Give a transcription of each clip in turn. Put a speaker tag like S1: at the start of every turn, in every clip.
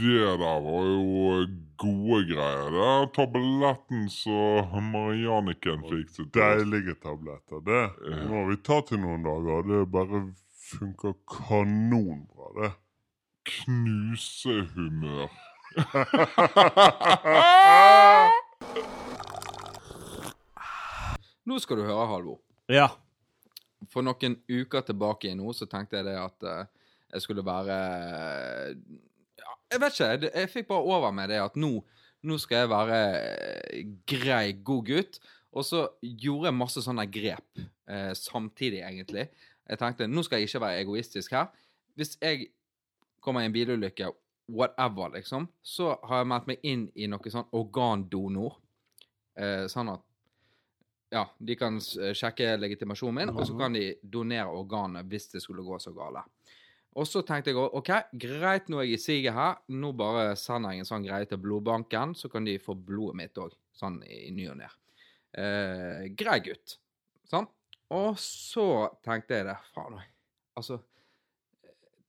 S1: det der var jo gode greier. Det er tabletten som Marianniken fikk til.
S2: Deilige tabletter. Det må vi ta til noen dager. Det bare funker kanonbra, det.
S1: Knusehumør.
S3: Nå skal du høre, Halvor.
S4: Ja.
S3: For noen uker tilbake nå så tenkte jeg det at eh, jeg skulle være Jeg vet ikke. Jeg fikk bare over meg det at nå, nå skal jeg være eh, grei, god gutt. Og så gjorde jeg masse sånne grep eh, samtidig, egentlig. Jeg tenkte nå skal jeg ikke være egoistisk her. Hvis jeg kommer i en bilulykke, whatever, liksom, så har jeg meldt meg inn i noe sånn organdonor. Eh, sånn at ja, de kan sjekke legitimasjonen min, og så kan de donere organet hvis det skulle gå så gale. Og så tenkte jeg også, OK, greit, nå er jeg i siget her. Nå bare sender jeg en sånn greie til blodbanken, så kan de få blodet mitt òg, sånn i ny og ne. Eh, grei gutt. Sånn. Og så tenkte jeg det, faen. Altså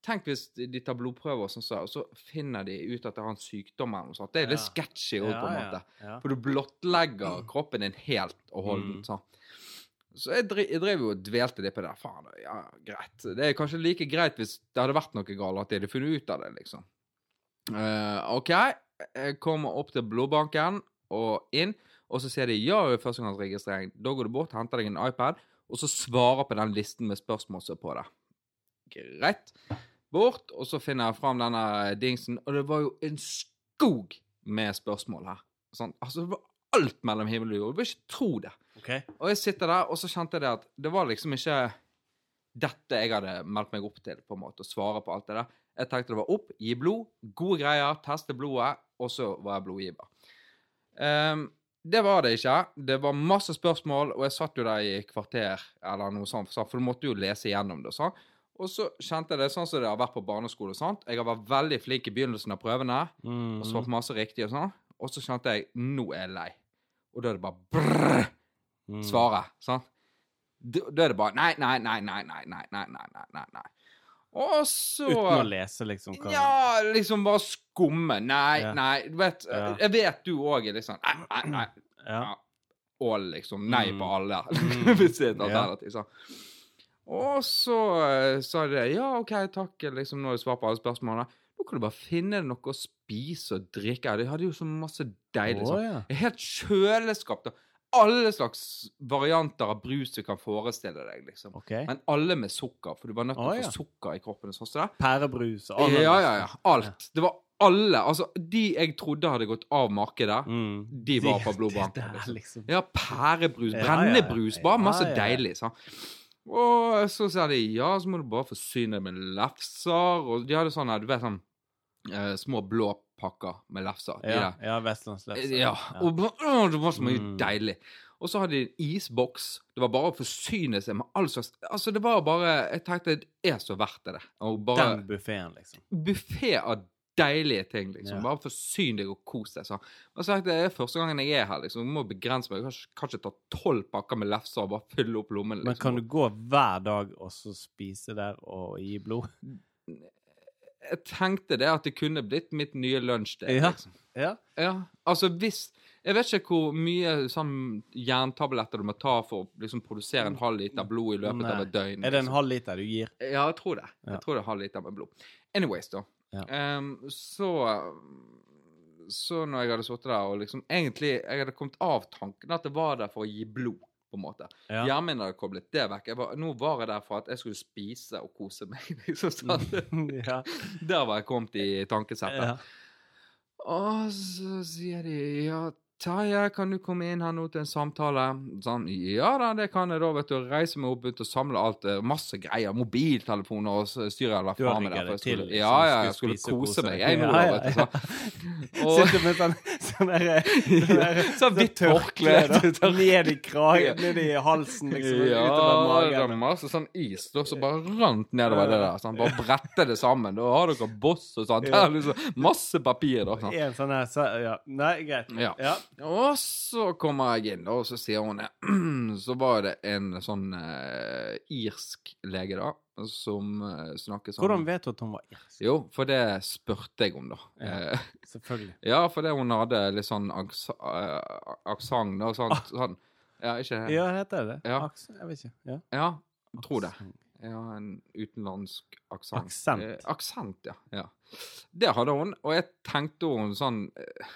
S3: Tenk hvis de tar blodprøver, og sånn, så, og så finner de ut at det har en sykdom eller noe sånt. Det er litt
S4: Ja.
S3: sketchy òg, på en måte.
S4: Ja.
S3: For du blottlegger kroppen din helt og holdent. sånn. Så jeg, drev, jeg drev jo og dvelte litt på det. Faen, ja, greit. Det er kanskje like greit hvis det hadde vært noe galt, at de hadde funnet ut av det, liksom. Uh, OK, jeg kommer opp til blodbanken og inn, og så sier de ja, det er førstegangsregistrering. Da går du bort, henter deg en iPad, og så svarer på den listen med spørsmål som er på det. Greit. Bort, og så finner jeg fram denne dingsen, og det var jo en skog med spørsmål her. Sånn, altså, det var alt mellom himmel og jord. Du bør ikke tro det.
S4: Okay.
S3: Og jeg sitter der, og så kjente jeg det at det var liksom ikke dette jeg hadde meldt meg opp til, på en måte, å svare på alt det der. Jeg tenkte det var opp, gi blod, gode greier, teste blodet, og så var jeg blodgiver. Um, det var det ikke. Det var masse spørsmål, og jeg satt jo der i kvarter, eller noe sånt, for du måtte jo lese igjennom det. sånn. Og så kjente jeg det sånn som det har vært på barneskole. og sånt. Jeg har vært veldig flink i begynnelsen av prøvene, og svart masse riktig og sånn. Og så kjente jeg nå er jeg lei. Og da er det bare brrr,
S4: Mm.
S3: Sant? Da er det bare nei, nei, nei, nei, nei, nei, nei, nei, nei, nei, nei. Og så
S4: Uten å lese, liksom. Hva...
S3: Ja, liksom bare skumme. Nei,
S4: Ja.
S3: nei. Du vet,
S4: Ja.
S3: jeg vet du òg er litt sånn Nei, nei, nei.
S4: Ja.
S3: Og liksom nei
S4: Mm.
S3: på alle.
S4: Mm.
S3: Hvis det er et alternativ. sånn. Og så eh, sa de. Ja, OK, takk, liksom, nå har jeg svart på alle spørsmålene. Nå kan du bare finne noe å spise og drikke. De hadde jo så masse deilig sånn.
S4: ja.
S3: Et helt kjøleskap. Da. Alle slags varianter av brus du kan forestille deg, liksom.
S4: Okay.
S3: Men alle med sukker, for du var nødt til
S4: Å,
S3: å få
S4: ja.
S3: sukker i kroppen. Sånn som.
S4: Pærebrus og
S3: alle.
S4: Ja,
S3: ja, ja. Alt. Det var alle. Altså, de jeg trodde hadde gått av markedet,
S4: Mm.
S3: de var på blodbanken. Liksom.
S4: liksom.
S3: Ja, pærebrus,
S4: Ja, ja, ja.
S3: brennebrus, bare masse
S4: Ja, ja, ja.
S3: deilig. sånn. Og så sa de ja, så må du bare forsyne deg med lefser. Og de hadde sånn du vet sånn eh, små blå pakker med lefser.
S4: Ja, ja vestlandslefse.
S3: Ja. Og det var så mye
S4: Mm.
S3: deilig. Og så hadde de en isboks. Det var bare å forsyne seg med all slags Altså, det var bare Jeg tenkte det er så verdt det. Bare
S4: Den buffeen, liksom.
S3: buffé av deilige ting, liksom.
S4: Ja.
S3: Bare forsyn deg og kos deg. sånn. Og så tenkte jeg, det er første gangen jeg er her, liksom. Jeg må begrense meg. Jeg kan ikke, ta tolv pakker med lefser og bare fylle opp lommene.
S4: Men
S3: Liksom.
S4: kan du gå hver dag og så spise der og gi blod?
S3: Jeg tenkte det at det kunne blitt mitt nye lunsjdag.
S4: Ja.
S3: Liksom.
S4: Ja.
S3: Ja, altså hvis Jeg vet ikke hvor mye sånn jerntabletter du må ta for å liksom produsere en halv liter blod i løpet av et døgn.
S4: Er det en
S3: liksom.
S4: halv liter du gir?
S3: Ja, jeg tror det.
S4: Ja.
S3: Jeg tror det er halv liter med blod. Anyways, da. Ehm, så Så når jeg hadde sittet der og liksom Egentlig jeg hadde kommet av tanken at det var der for å gi blod, på en måte.
S4: Ja.
S3: Hjernen min hadde koblet det vekk. Var, nå var jeg der for at jeg skulle spise og kose meg. liksom sånn.
S4: ja.
S3: Der var jeg kommet i tankesettet.
S4: ja.
S3: Og så sier de ja, Terje, kan du komme inn her nå til en samtale? Sånn, ja da, det kan jeg da, vet du. Reise meg opp, begynte å samle alt. eh, Masse greier. Mobiltelefoner og styre styrer jeg faen meg der. skulle-
S4: til,
S3: Ja, ja, jeg
S4: skulle
S3: kose
S4: kose
S3: meg. Jeg nå,
S4: Ja,
S3: ja,
S4: ja,
S3: vet du. Så. Og,
S4: Sitter med sånn, sånn der, sånn der
S3: Sånn hvitt
S4: tørkle
S3: tørkle.
S4: ned i kragen, ned i halsen, liksom,
S3: ja,
S4: utover
S3: det
S4: magen.
S3: masse sånn is da, som bare rant nedover det der. Sånn, bare brette det sammen. Da har dere boss og sånt. Det er liksom masse papir, da. Sånn.
S4: En sånn her, så, ja. Nei, greit.
S3: Ja.
S4: Ja.
S3: Og så kommer jeg inn, og så sier hun Så var det en sånn eh, irsk lege, da, som uh, snakker sånn.
S4: Hvordan vet du at hun var irsk?
S3: Jo, for det spurte jeg om, da.
S4: Ja.
S3: Eh,
S4: Selvfølgelig.
S3: ja, fordi hun hadde litt sånn eh, aksent, da. Sånn, sånn. Ja, ikke
S4: Ja, heter det det?
S3: Ja.
S4: Aks jeg vet ikke. Ja.
S3: Ja, tror det. Ja, en utenlandsk aksent.
S4: Aksent.
S3: Eh, aksent, ja. ja. Det hadde hun, og jeg tenkte hun sånn eh,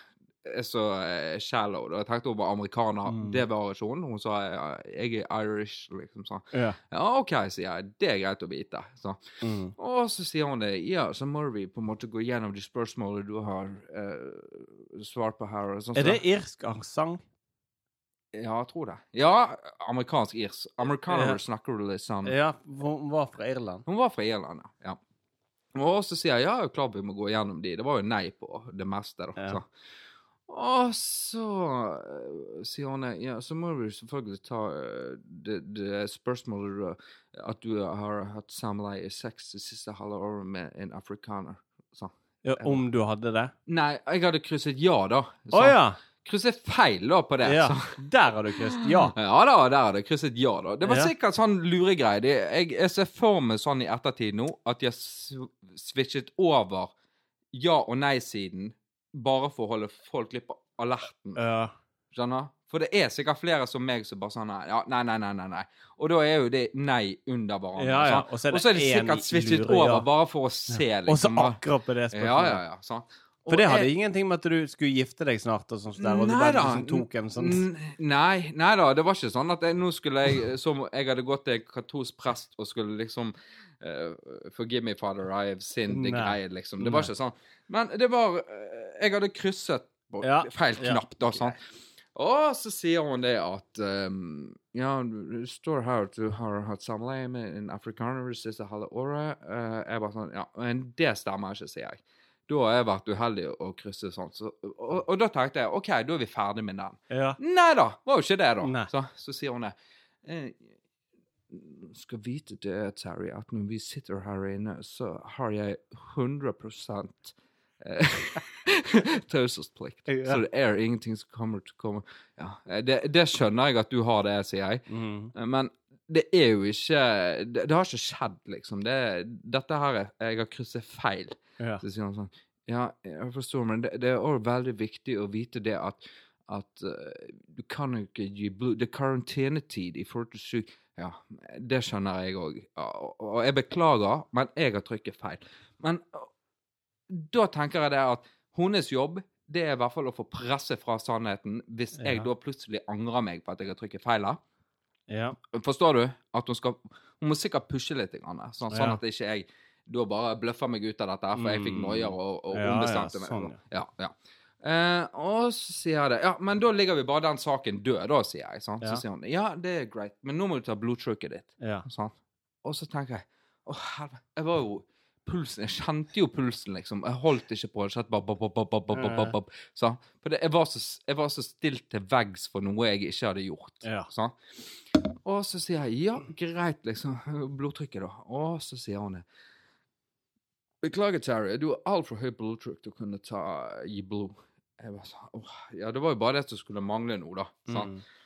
S3: så eh, shallow. da. Jeg tenkte hun var amerikaner.
S4: Mm.
S3: Det var ikke hun. Hun sa jeg er Irish, liksom. sånn.
S4: Ja.
S3: Ja, OK, sier jeg. Det er greit å vite. Så.
S4: Mm.
S3: Og så sier hun det. Ja, så må vi på en måte gå gjennom de spørsmålene du har eh, svart på her. og så.
S4: Er det irsk aksent?
S3: Ja, jeg tror det. Ja, amerikansk irs. Amerikanere
S4: yeah.
S3: snakker litt sånn
S4: Ja, hun var fra Irland.
S3: Hun var fra Irland, ja. ja. Og så sier jeg ja, klart vi må gå gjennom de. Det var jo nei på det meste, da.
S4: Ja.
S3: Så. Og så eh, sier hun ja, så må vi selvfølgelig ta eh, det, det spørsmålet at du har hatt samleie sex det siste halve året med en afrikaner. Så.
S4: Ja, om du hadde det?
S3: Nei, jeg hadde krysset ja, da.
S4: Å ja!
S3: Krysset feil da på det.
S4: ja!
S3: Så.
S4: Der har du krysset ja.
S3: Ja da, der har jeg krysset ja, da. Det var
S4: Ja.
S3: sikkert sånn luregreie. Jeg, jeg ser for meg sånn i ettertid nå at de har sw- switchet over ja- og nei-siden bare for å holde folk litt på alerten.
S4: Ja.
S3: Skjønner? For det er sikkert flere som meg som bare sånn nei, ja, nei, nei, nei, nei, nei. Og da er jo det nei under hverandre.
S4: Ja, ja. Og så er det
S3: er det sikkert switchet
S4: lure, ja.
S3: over bare for å se,
S4: Og så
S3: liksom.
S4: akkurat på det spørsmålet.
S3: ja, ja. sant?
S4: For det hadde
S3: jeg-
S4: ingenting med at du skulle gifte deg snart, og sånt der, og du bare liksom tok en sånn
S3: Nei, nei da, det var ikke sånn at jeg, nå skulle jeg Som jeg hadde gått til katolsk prest og skulle liksom eh, Forgive me, father, I have sinned. Greie, liksom. Det var
S4: Nei.
S3: ikke sånn. Men det var uh, Jeg hadde krysset på
S4: Ja,
S3: feil knapp, da. Sånn. Og så sier hun det at um, Ja, det står her at du har hatt samleie med en afrikaner det siste halve året. Uh, jeg bare sånn Ja, men det stemmer ikke, sier jeg. Da har jeg vært uheldig å krysse sånn. Så, og, og da tenkte jeg OK, da er vi ferdig med den.
S4: Ja.
S3: Nei da, var jo ikke det, da. Så, så sier hun det. Skal vite det, Terry, at når vi sitter her inne, så har jeg 100 eh, taushetsplikt.
S4: Ja.
S3: Så det er ingenting som kommer til å komme ja, det, det skjønner jeg at du har det, sier jeg.
S4: Mm.
S3: Men det er jo ikke Det, det har ikke skjedd, liksom. Det, dette her er Jeg har krysset feil.
S4: ja.
S3: Så sier han sånn Ja, jeg forstår, men det, det er også veldig viktig å vite det at at uh, du kan ikke gi blod Det er karantenetid i forhold til syk... Ja, det skjønner jeg òg. Og, jeg beklager, men jeg har trykket feil. Men da tenker jeg det at hennes jobb det er i hvert fall å få presse fra sannheten hvis jeg da plutselig angrer meg på at jeg har trykket feil.
S4: ja.
S3: Forstår du? At hun skal Hun må sikkert pushe litt, sånn, sånn
S4: Ja.
S3: at ikke jeg da bare bløffer meg ut av dette, for jeg fikk
S4: Mm.
S3: noier og, og
S4: Ja, ja,
S3: sånn, meg. ja, ja. Eh, og så sier jeg det. Ja, men da ligger vi bare den saken død, da, sier jeg.
S4: Ja.
S3: Så sier hun ja, det er greit, men nå må du ta blodtrykket ditt.
S4: ja.
S3: Sånn. Og så tenker jeg å helvete, jeg var jo Pulsen, Jeg kjente jo pulsen, liksom. Jeg holdt ikke på. Jeg bop, bop, bop, bop. Det, jeg, var så, jeg var så stilt til veggs for noe jeg ikke hadde gjort.
S4: Ja.
S3: Sånn. Og så sier jeg ja, greit, liksom. Blodtrykket, da. Og så sier hun det. Beklager, Terry, du har altfor høyt blodtrykk til å kunne ta, gi blod. Jeg bare sa åh, ja, det var jo bare det som skulle mangle nå, da. Sant?
S4: Mm.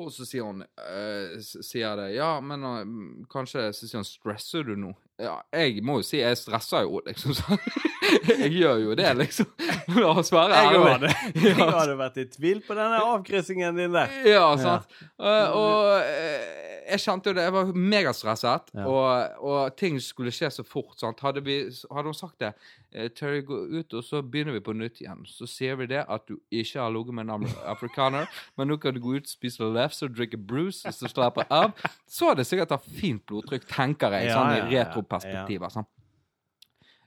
S3: Og så sier hun eh, sier jeg det, ja, men eh, mm, kanskje Så sier hun, stresser du nå? Ja, jeg må jo si jeg stresser jo, liksom. Så. jeg gjør jo det, liksom. La oss være ærlige.
S4: jeg hadde vært i tvil på denne avkryssingen din der.
S3: Ja, sant. Eh, og eh, jeg kjente jo det. Jeg var megastresset,
S4: Ja.
S3: og, og ting skulle skje så fort. Sant? Hadde, vi, hadde hun sagt det eh, Terry, gå ut, og så begynner vi på nytt igjen. Så sier vi det at du ikke har ligget med en afrikaner, men nå kan du gå ut, spise lefse og drikke bruce og så slapper av. Så hadde jeg sikkert hatt fint blodtrykk, tenker jeg, sånn i
S4: ja, ja,
S3: retroperspektiver. Sånn.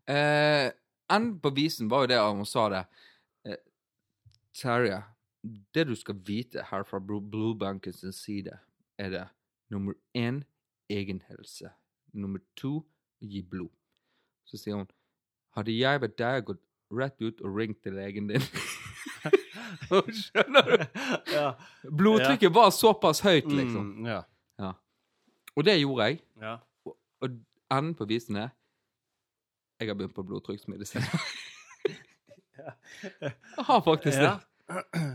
S3: Eh, Enden på visen var jo det at hun sa det. Eh, Terje, det du skal vite her fra Blue- Bluebankens side, er det nummer én egenhelse. Nummer to gi blod. Så sier hun Hadde jeg vært deg, gått rett ut og ringt til legen din. Skjønner du?
S4: Ja.
S3: Blodtrykket var såpass høyt, liksom.
S4: Mm, ja.
S3: Ja. Og det gjorde jeg.
S4: ja.
S3: Og enden på visen er Jeg har begynt på blodtrykksmedisin. jeg har faktisk det.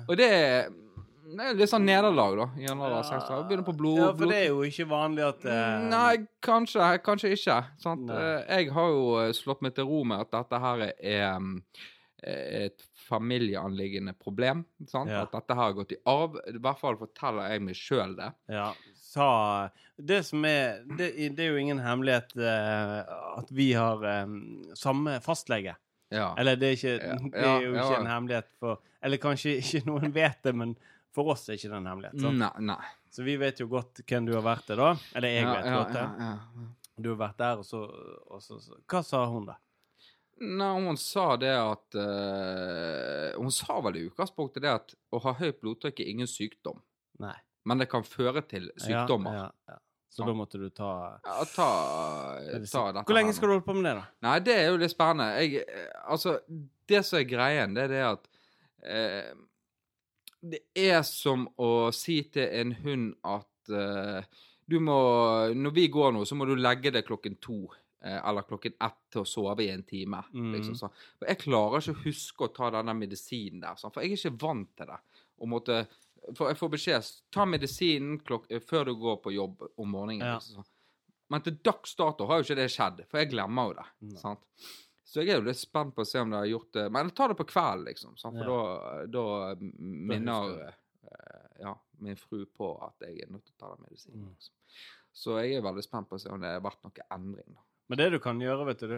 S3: Og det Det er litt sånn nederlag, da. I en alder av 6 år. Begynner på blod...
S4: Ja, for
S3: blod-
S4: det er jo ikke vanlig at uh...
S3: Nei, kanskje, kanskje ikke. Sant? Eh, Jeg har jo eh, slått meg til ro med at dette her er mm, et familieanliggende problem. Sant?
S4: Ja.
S3: At dette her har gått i arv. I hvert fall forteller jeg meg sjøl det.
S4: Ja, Så, Det som er Det, det er jo ingen hemmelighet uh, at vi har um, samme fastlege.
S3: Ja.
S4: Eller det er ikke Det er jo ikke en hemmelighet for Eller kanskje ikke noen vet det, men for oss er ikke det en hemmelighet. Sant?
S3: Nei, nei.
S4: Så vi vet jo godt hvem du har vært til, da. Eller jeg vet godt det.
S3: ja, ja.
S4: Du har vært der, og så, og så, så Hva sa hun, da?
S3: Nei, hun sa det at eh, Hun sa vel i utgangspunktet det at å ha høyt blodtrykk er ingen sykdom,
S4: Nei.
S3: men det kan føre til sykdommer.
S4: Ja, ja, ja. Så da måtte du ta
S3: Ja, ta, ta dette
S4: Hvor lenge
S3: her nå.
S4: skal du holde på med det, da?
S3: Nei, det er jo litt spennende. Jeg, eh, altså, det som er greien, det er det at eh, Det er som å si til en hund at uh, du må Når vi går nå, så må du legge deg klokken to. eh, Eller klokken ett til å sove i en time.
S4: Mm.
S3: Liksom, sånn. For jeg klarer ikke å huske å ta denne medisinen der. Sånn, for jeg er ikke vant til det. Og måtte, for jeg får beskjed ta medisinen før du går på jobb om morgenen.
S4: Ja.
S3: Liksom, sånn. Men til dags dato har jo ikke det skjedd, for jeg glemmer jo det.
S4: Mm.
S3: Sant? Så jeg er jo litt spent på å se om det har gjort det Men ta det på kvelden, liksom. Sant? For da, da minner eh, ja, min fru på at jeg er nødt til å ta den medisinen.
S4: Mm.
S3: Liksom. Så jeg er veldig spent på å se om det har vært noen endring. da.
S4: Men det du kan gjøre, vet du,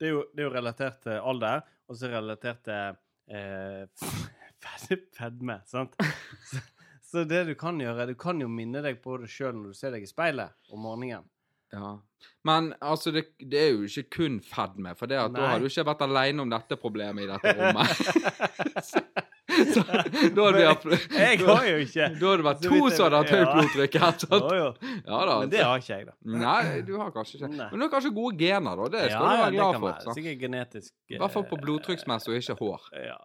S4: det er jo, det er jo relatert til alder, og så er relatert til eh, fedme, sant? Så, så det du kan gjøre, du kan jo minne deg på det sjøl når du ser deg i speilet om morgenen.
S3: Ja. Men altså, det, det er jo ikke kun fedme, for det at da har du ikke vært alene om dette problemet i dette rommet. så, så, da hadde vi
S4: Jeg har jo ikke
S3: Da hadde det vært to som hadde hatt høyt blodtrykk. Ja da.
S4: Men det har ikke jeg, da.
S3: Nei, du har kanskje ikke.
S4: Nei.
S3: Men du har kanskje gode gener, da. Det skal
S4: Ja,
S3: du være glad for.
S4: være. Sikkert genetisk
S3: I hvert fall på blodtrykksmessig og ikke hår.
S4: Ja.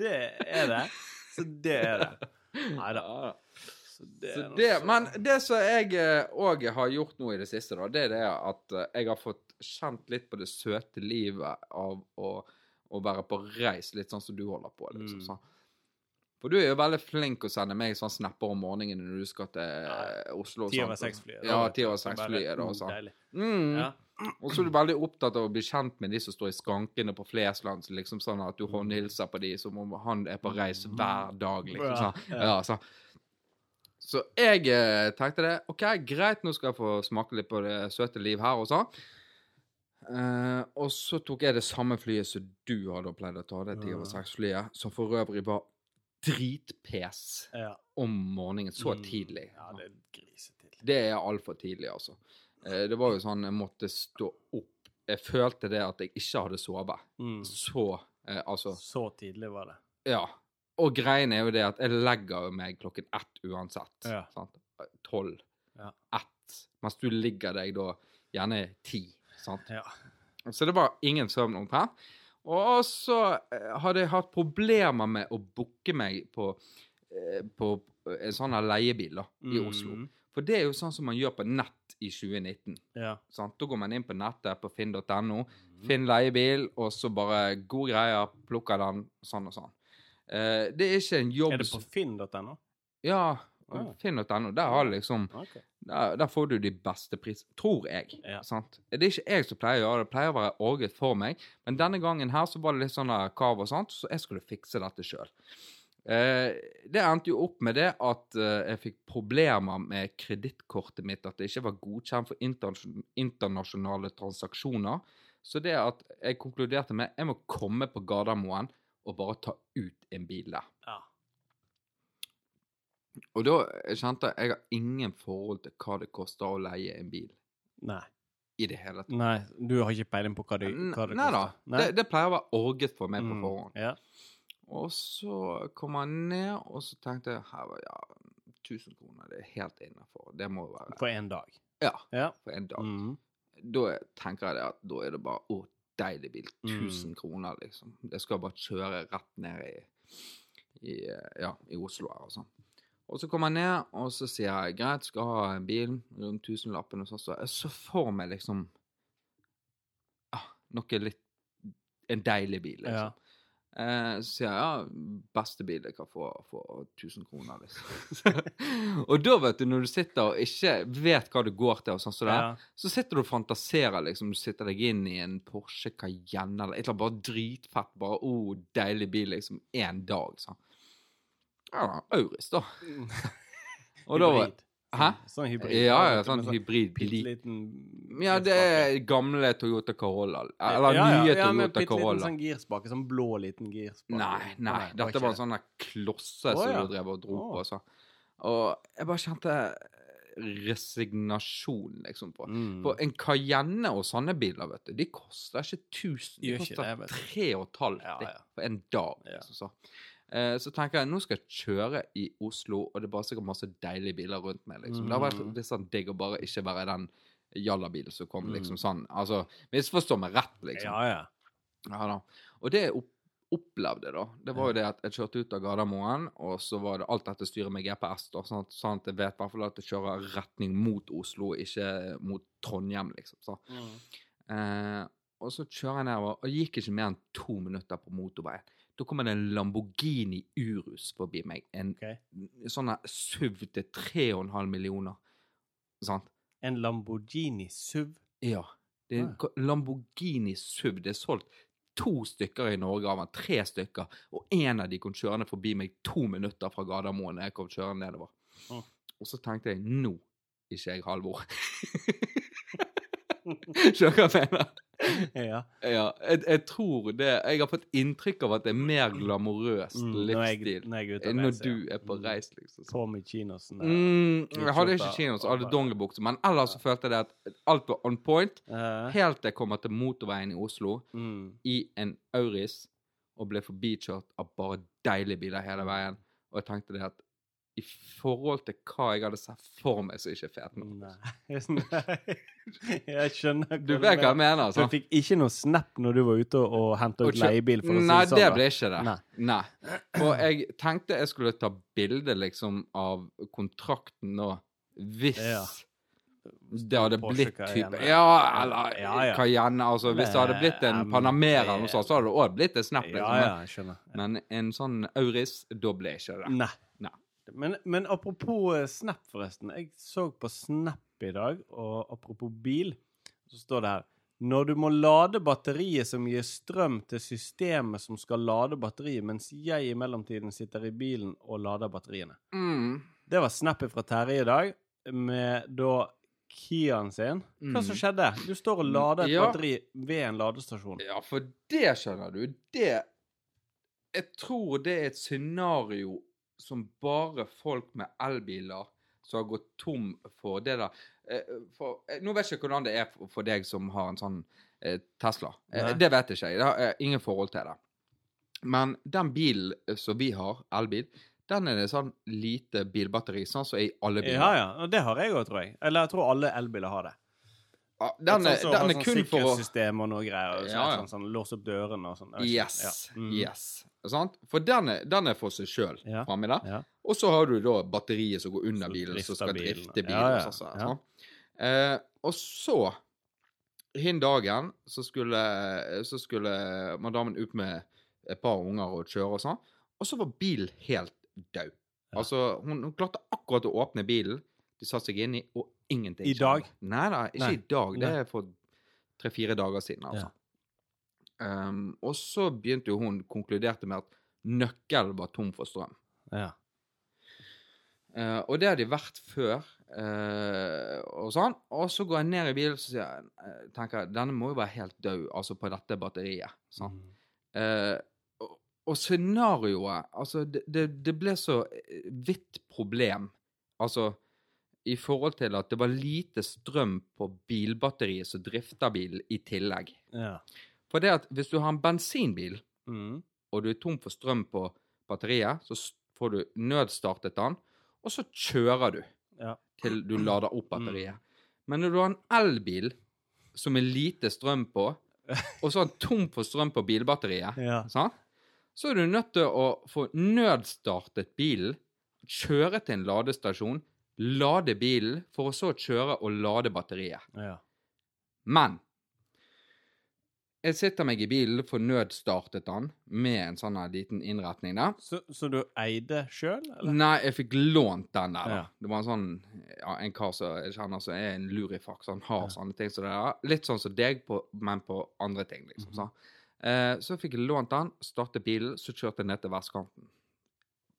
S4: det er det. Så det er det. Nei da. Så det
S3: Så det,
S4: så-
S3: men det som jeg òg har gjort nå i det siste, da, det er det at eh, jeg har fått kjent litt på det søte livet av å, å være på reis, litt sånn som du holder på. liksom
S4: Mm.
S3: sånn. For du er jo veldig flink å sende meg sånn snapper om morgenen når du skal til eh, Oslo.
S4: Ti over seks-flyet.
S3: Ja, ti over seks-flyet. og sånn. Mm.
S4: Ja.
S3: Og så er du veldig opptatt av å bli kjent med de som står i skankene på Flesland. Liksom sånn at du håndhilser på de som om han er på reis hver dag. liksom sånn.
S4: ja.
S3: Ja, så. jeg eh, tenkte det. OK, greit, nå skal jeg få smake litt på det søte liv her og sånn. Eh, og så tok jeg det samme flyet som du hadde pleid å ta, det ti over seks-flyet, som for øvrig var dritpes
S4: Ja.
S3: om morgenen så
S4: Mm.
S3: tidlig.
S4: Ja, det er grisetidlig.
S3: Det er altfor tidlig, altså. Eh, Det var jo sånn jeg måtte stå opp. Jeg følte det at jeg ikke hadde sovet.
S4: Mm.
S3: Så eh, Altså,
S4: Så tidlig var det.
S3: ja. Og greien er jo det at jeg legger meg klokken ett uansett.
S4: Ja.
S3: Sant? Tolv.
S4: Ja.
S3: Ett. Mens du ligger deg da gjerne ti. Sant?
S4: Ja.
S3: Så det var ingen søvn omtrent. Og så eh, hadde jeg hatt problemer med å booke meg på, eh, på en sånn leiebil da, i Oslo.
S4: Mm.
S3: For det er jo sånn som man gjør på nett i 2019.
S4: Ja.
S3: Sant? Da går man inn på nettet på finn.no,
S4: Mm.
S3: finn leiebil, og så bare gode greier, plukker den, sånn og sånn. Eh, det er ikke en jobb
S4: Er det på finn.no?
S3: Ja,
S4: Ah.
S3: finn.no. Der har liksom
S4: okay.
S3: der, der får du de beste prisene, tror jeg.
S4: Ja.
S3: Sant? Det er ikke jeg som pleier å gjøre det, det pleier å være orget for meg. Men denne gangen her så var det litt sånn kav og sånt, så jeg skulle fikse dette sjøl. Eh, det endte jo opp med det at eh, jeg fikk problemer med kredittkortet mitt, at det ikke var godkjent for interna- internasjonale transaksjoner. Så det at jeg konkluderte med jeg må komme på Gardermoen og bare ta ut en bil der.
S4: Ja.
S3: Og da kjente jeg jeg har ingen forhold til hva det koster å leie en bil
S4: Nei.
S3: i det hele tatt.
S4: Nei, du har ikke peiling på hva det, hva det
S3: Nei da.
S4: koster?
S3: Det, det pleier å være orget for meg på
S4: Mm.
S3: forhånd.
S4: Ja.
S3: Og så kom jeg ned, og så tenkte jeg her var ja, 1000 kroner, det er helt innafor. Det må jo være
S4: For én dag.
S3: Ja,
S4: Ja.
S3: for en dag.
S4: Mm.
S3: Da tenker jeg det at da er det bare å, deilig bil.
S4: Mm.
S3: kroner, liksom. Jeg skal bare kjøre rett ned i, i, ja, i Oslo her og sånn. Og så kommer jeg ned, og så sier jeg greit, skal ha en bil rundt tusenlappen, og så, så jeg så for meg liksom ah, noe litt En deilig bil, liksom.
S4: Ja.
S3: Eh, så sier jeg ja, beste bil jeg kan få for 1000 kroner, liksom. og da, vet du, når du sitter og ikke vet hva det går til, og sånn så, der,
S4: Ja.
S3: så sitter du og fantaserer, liksom. Du sitter deg inn i en Porsche Cayenne eller et eller annet bare dritfett, bare oh, deilig bil, liksom, én dag, sånn. Ja, Auris, da. Og da var. Hæ?
S4: Sånn hybrid.
S3: Ja, ja,
S4: Med
S3: sånn hybridbil.
S4: Bitteliten
S3: Ja, det er gamle Toyota Corolla. Eller
S4: ja, ja,
S3: nye
S4: ja, med
S3: bitte
S4: liten
S3: Corolla.
S4: sånn girspake. Sånn blå liten girspake.
S3: Nei, nei. Dette var en sånn klosse
S4: Å,
S3: som du drev og dro
S4: oh.
S3: på. Så. Og jeg bare kjente resignasjon, liksom, på.
S4: Mm.
S3: For en Cayenne og sånne biler, vet du, de koster ikke 1000. De koster
S4: det, vet du.
S3: tre og et halvt
S4: Ja, ja.
S3: for en dag. Liksom, så. Eh, så tenker jeg nå skal jeg kjøre i Oslo, og det er bare sikkert masse deilige biler rundt meg. liksom. Det har vært
S4: Mm.
S3: litt sånn digg å bare ikke være den jallabilen som kom,
S4: Mm.
S3: liksom sånn. Altså, misforstå meg rett, liksom.
S4: Ja, ja.
S3: Ja da. Og det jeg opp opplevde, da, det var jo det at jeg kjørte ut av Gardermoen, og så var det alt dette styret med GPS, da, sånn at, sånn at jeg vet i hvert fall at jeg kjører retning mot Oslo, ikke mot Trondheim, liksom. Så.
S4: Mm.
S3: Eh, og så kjører jeg nedover, og det gikk ikke mer enn to minutter på motorveien. Da kommer det en Lamborghini Urus forbi meg. En
S4: okay.
S3: sånn SUV til 3,5 millioner. Sant?
S4: En Lamborghini SUV.
S3: Ja. Det er en
S4: Ah.
S3: Lamborghini SUV. Det er solgt to stykker i Norge av den. Tre stykker. Og en av de kom kjørende forbi meg to minutter fra Gardermoen Da jeg kom kjørende nedover.
S4: Ah.
S3: Og så tenkte jeg nå er ikke jeg Halvor. Skjønner du hva jeg mener?
S4: Ja.
S3: Ja, jeg, jeg tror det Jeg har fått inntrykk av at det er mer glamorøs
S4: Mm, når,
S3: livsstil
S4: når jeg
S3: når
S4: reiser,
S3: du er på
S4: Mm.
S3: reis, liksom.
S4: Med kinosen. der.
S3: Mm, jeg hadde ikke kinos, jeg hadde dongeribukse. Men ellers så følte jeg det at alt var on point.
S4: Eh,
S3: Helt til jeg kommer til motorveien i Oslo
S4: mm.
S3: i en Auris og ble forbikjørt av bare deilige biler hele veien. Og jeg tenkte det at i forhold til hva jeg hadde sett for meg, så er ikke fet nok.
S4: Nei. Jeg skjønner
S3: Du vet hva jeg mener, altså?
S4: du fikk ikke noe snap når du var ute og, henta ut leiebil? for å si
S3: Nei,
S4: det sånn,
S3: ble ikke det.
S4: Nei.
S3: Nei. Og jeg tenkte jeg skulle ta bilde liksom av kontrakten nå, hvis
S4: Ja.
S3: det hadde blitt type. Ja, eller
S4: Ja, ja.
S3: Cayenne. Altså, hvis det hadde blitt en Panamera eller noe sånt, så hadde det òg blitt en snap.
S4: Ja,
S3: Liksom. Men en sånn Auris, da ble ikke det.
S4: Nei.
S3: Nei.
S4: Men, men apropos eh, Snap, forresten. Jeg så på Snap i dag, og apropos bil, så står det her Når du må lade batteriet som gir strøm til systemet som skal lade batteriet, mens jeg i mellomtiden sitter i bilen og lader batteriene.
S3: Mm.
S4: Det var snappet fra Terje i dag, med da Kiaen sin. Hva som
S3: Mm.
S4: skjedde? Du står og lader et
S3: Ja.
S4: batteri ved en ladestasjon.
S3: Ja, for det skjønner du. Det Jeg tror det er et scenario som bare folk med elbiler som har gått tom for det der Eh, for, eh, Nå vet jeg ikke hvordan det er for, deg som har en sånn eh, Tesla.
S4: Nei.
S3: det vet jeg ikke. Jeg har ingen forhold til det. Men den bilen som vi har, elbil, den er det sånn lite bilbatteri, sånn som er i alle biler.
S4: Ja, ja. Det har jeg òg, tror jeg. Eller jeg tror alle elbiler har det.
S3: Ja, Den, er,
S4: sånn,
S3: den er kun for å
S4: Sikkerhetssystem og noe greier.
S3: Ja, ja.
S4: Sånn, sånn, låse opp dørene og sånn.
S3: Yes.
S4: Ja. Mm.
S3: Yes. Sant? For den er, den er for seg sjøl
S4: Ja.
S3: framme der.
S4: Ja.
S3: Og så har du da batteriet som går under bilen, som skal
S4: bilen.
S3: drifte bilen.
S4: Ja, ja,
S3: og sånn. Eh, og så Hin dagen så skulle, så skulle madammen ut med et par unger og kjøre og sånn, og så var bilen helt død. Altså, hun, hun klarte akkurat å åpne bilen, de satte seg inn i, og ingenting
S4: I dag?
S3: Nei da, ikke
S4: Nei.
S3: i dag. Det er for tre-fire dager siden, altså. Um, og så begynte jo hun, konkluderte med at nøkkelen var tom for strøm.
S4: Ja.
S3: Uh, og det har de vært før, Uh, og sånn. Og så går jeg ned i bilen og sier eh, tenker jeg, denne må jo være helt død, altså på dette batteriet. Sånn.
S4: Mm.
S3: Uh, og, og scenarioet Altså, det, det, det ble så eh, vidt problem. Altså i forhold til at det var lite strøm på bilbatteriet som drifter bilen, i tillegg.
S4: ja.
S3: For det at hvis du har en bensinbil,
S4: Mm.
S3: og du er tom for strøm på batteriet, så får du nødstartet den, og så kjører du
S4: Ja.
S3: til du lader opp
S4: Mm.
S3: batteriet. Men når du har en elbil som er lite strøm på, og så er den tom for strøm på bilbatteriet,
S4: ja.
S3: sant? så er du nødt til å få nødstartet bilen, kjøre til en ladestasjon, lade bilen, for å så kjøre og lade batteriet.
S4: ja.
S3: Men Jeg sitter meg i bilen, for nødstartet den med en sånn her liten innretning der.
S4: Så, så du eide sjøl, eller?
S3: Nei, jeg fikk lånt den der.
S4: Ja.
S3: Det var en sånn ja, en kar som jeg kjenner som er en lurifaks. Han har
S4: Ja.
S3: sånne ting som det der. Litt sånn som deg, på, men på andre ting, liksom.
S4: Mhm.
S3: så. Eh, så fikk jeg lånt den, startet bilen, så kjørte jeg ned til vestkanten.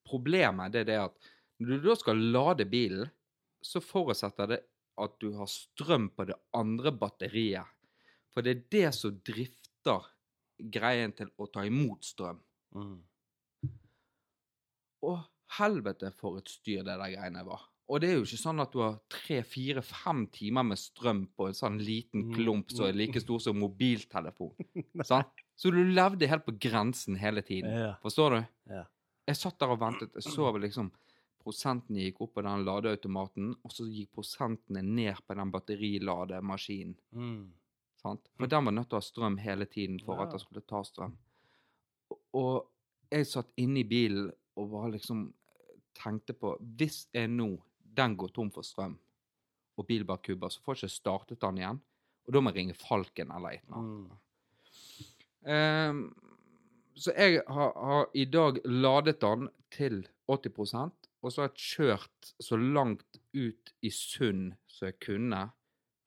S3: Problemet det er det at når du da skal lade bilen, så forutsetter det at du har strøm på det andre batteriet. For det er det som drifter greien til å ta imot strøm.
S4: Mm.
S3: Å, helvete for et styr det der greiene var. Og det er jo ikke sånn at du har tre, fire, fem timer med strøm på en sånn liten
S4: Mm,
S3: klump som er like stor som mobiltelefon. Sånn? Så du levde helt på grensen hele tiden. Forstår du?
S4: Ja.
S3: Jeg satt der og ventet. Jeg så liksom Prosentene gikk opp på den ladeautomaten, og så gikk prosentene ned på den batterilademaskinen.
S4: Mm.
S3: Sant? For den var nødt til å ha strøm hele tiden for
S4: Ja.
S3: at den skulle ta strøm. Og- jeg satt inne i bilen og bare liksom tenkte på Hvis jeg nå den går tom for strøm, og bilen bare kubber, så får jeg ikke startet den igjen. Og da må jeg ringe Falken eller et eller annet. Ehm, så jeg har, har i dag ladet den til 80 og så har jeg kjørt så langt ut i Sund som jeg kunne,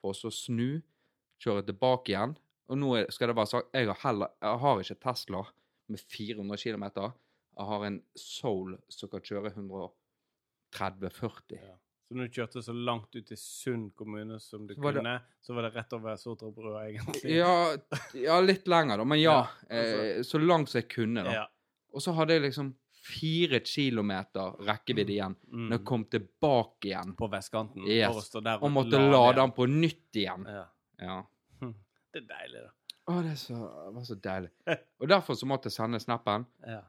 S3: for å så snu, kjøre tilbake igjen. Og nå skal det være sagt, jeg har, heller, jeg har ikke Tesla med 400 km. Jeg har en Soul som kan kjøre 130-40.
S4: Ja. Så når du kjørte så langt ut i Sund kommune som du
S3: Så kunne, det-
S4: så var det rett over Sotrabrua, egentlig?
S3: Ja, ja, litt lenger, da. Men ja.
S4: Ja, altså-
S3: eh, så langt som jeg kunne, da.
S4: Ja.
S3: Og så hadde jeg liksom fire kilometer rekkevidde igjen
S4: Mm.
S3: når jeg kom tilbake igjen
S4: På vestkanten.
S3: Yes.
S4: Og,
S3: og måtte
S4: lade
S3: lade den på nytt igjen.
S4: Ja.
S3: Ja.
S4: Det er deilig, da.
S3: Å, det, så, det var så deilig. Og derfor så måtte jeg sende snappen.
S4: Ja.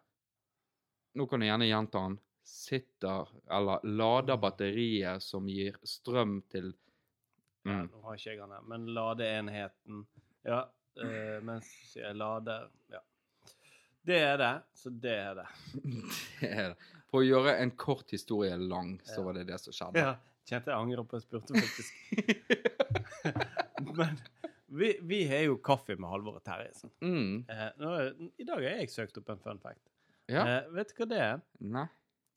S3: Nå kan du gjerne gjenta den. Sitter, eller lader batteriet som gir strøm til
S4: Ja,
S3: mm.
S4: nå har ikke jeg den her, men ladeenheten Ja, øh, mens jeg lader Ja. Det er det, så det er det.
S3: Det er det. For å gjøre en kort historie lang, så var det det som skjedde.
S4: Ja, kjente jeg angrer på at jeg spurte, faktisk. men vi, vi har jo kaffe med Halvor og Terje.
S3: Mm.
S4: Eh, nå, I dag har jeg søkt opp en fun fact.
S3: Ja.
S4: Eh, vet du hva det er?
S3: Nei.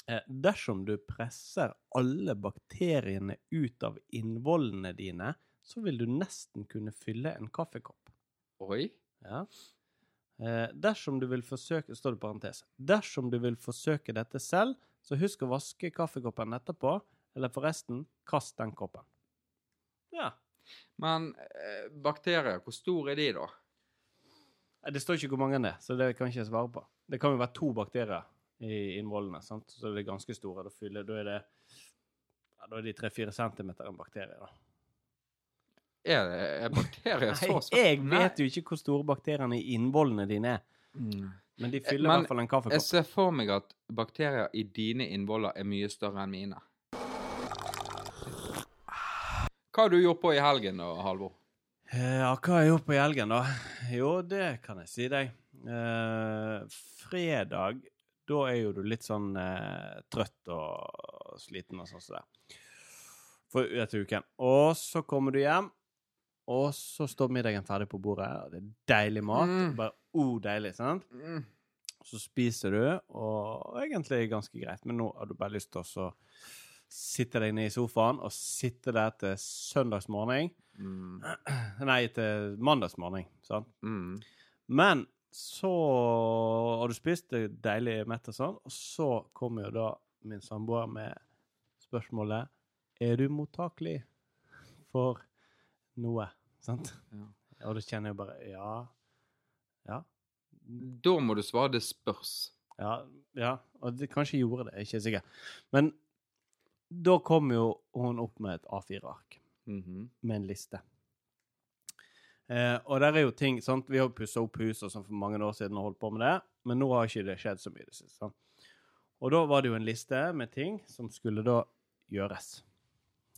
S4: Eh, dersom du presser alle bakteriene ut av innvollene dine, så vil du nesten kunne fylle en kaffekopp.
S3: Oi.
S4: Ja. Eh, dersom du vil forsøke står det parentes. Dersom du vil forsøke dette selv, så husk å vaske kaffekoppen etterpå, eller forresten, kast den koppen. Ja.
S3: Men eh, bakterier, hvor store er de, da?
S4: Eh, Det står ikke hvor mange det er, så det kan jeg ikke svare på. Det kan jo være to bakterier i innvollene, sant? så det er ganske store. Da, fyller, da er det ja, da er de tre-fire centimeter en bakterie. da.
S3: Er, det- er bakterier så små?
S4: jeg vet jo ikke hvor store bakteriene i innvollene dine er,
S3: Mm.
S4: men de fyller i hvert fall en kaffekopp.
S3: Jeg ser for meg at bakterier i dine innvoller er mye større enn mine. Hva har du gjort på i helgen da, Halvor?
S4: Eh, Ja, hva har jeg gjort på i helgen, da? Jo, det kan jeg si deg. Eh, fredag, da er jo du litt sånn eh, trøtt og sliten og sånn som det. For etter uken. Og så kommer du hjem, og så står middagen ferdig på bordet. og Det er deilig mat.
S3: Mm.
S4: Bare oh, deilig, sant?
S3: Mm.
S4: Så spiser du, og egentlig ganske greit, men nå har du bare lyst til å sitte deg ned i sofaen og sitte der til søndagsmorgen.
S3: Mm.
S4: Nei, til mandagsmorgen, sant?
S3: Mm.
S4: Men så har du spist det deilig mett og sånn, og så kommer jo da min samboer med spørsmålet Er du mottakelig for noe? Sant?
S3: Ja.
S4: Og da kjenner jeg bare Ja. Ja.
S3: Da må du svare det spørs.
S4: Ja, ja. og det, kanskje gjorde det, jeg er ikke sikker. Men da kom jo hun opp med et A4-ark
S3: Mhm.
S4: med en liste. Eh, og der er jo ting sant? Vi har pussa opp huset sånn for mange år siden og holdt på med det, men nå har ikke det skjedd så mye i det siste. sant? Og da var det jo en liste med ting som skulle da gjøres.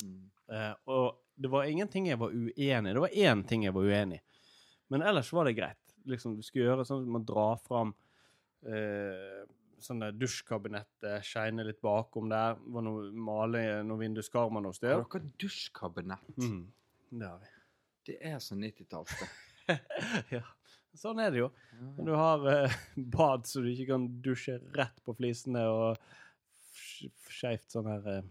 S3: Mm.
S4: Eh, og det var ingenting jeg var uenig i. Det var én ting jeg var uenig i. Men ellers var det greit. Liksom, du skulle gjøre sånn at man drar fram eh, sånn der dusjkabinettet, shine litt bakom der. Var noe, male noen vinduskarmer noe
S3: Har
S4: sted.
S3: dere dusjkabinett?
S4: Mm, det har vi.
S3: Det er så 90-talls, det.
S4: ja. Sånn er det jo. Når du har eh, bad så du ikke kan dusje rett på flisene og sk- skeivt sånn her eh,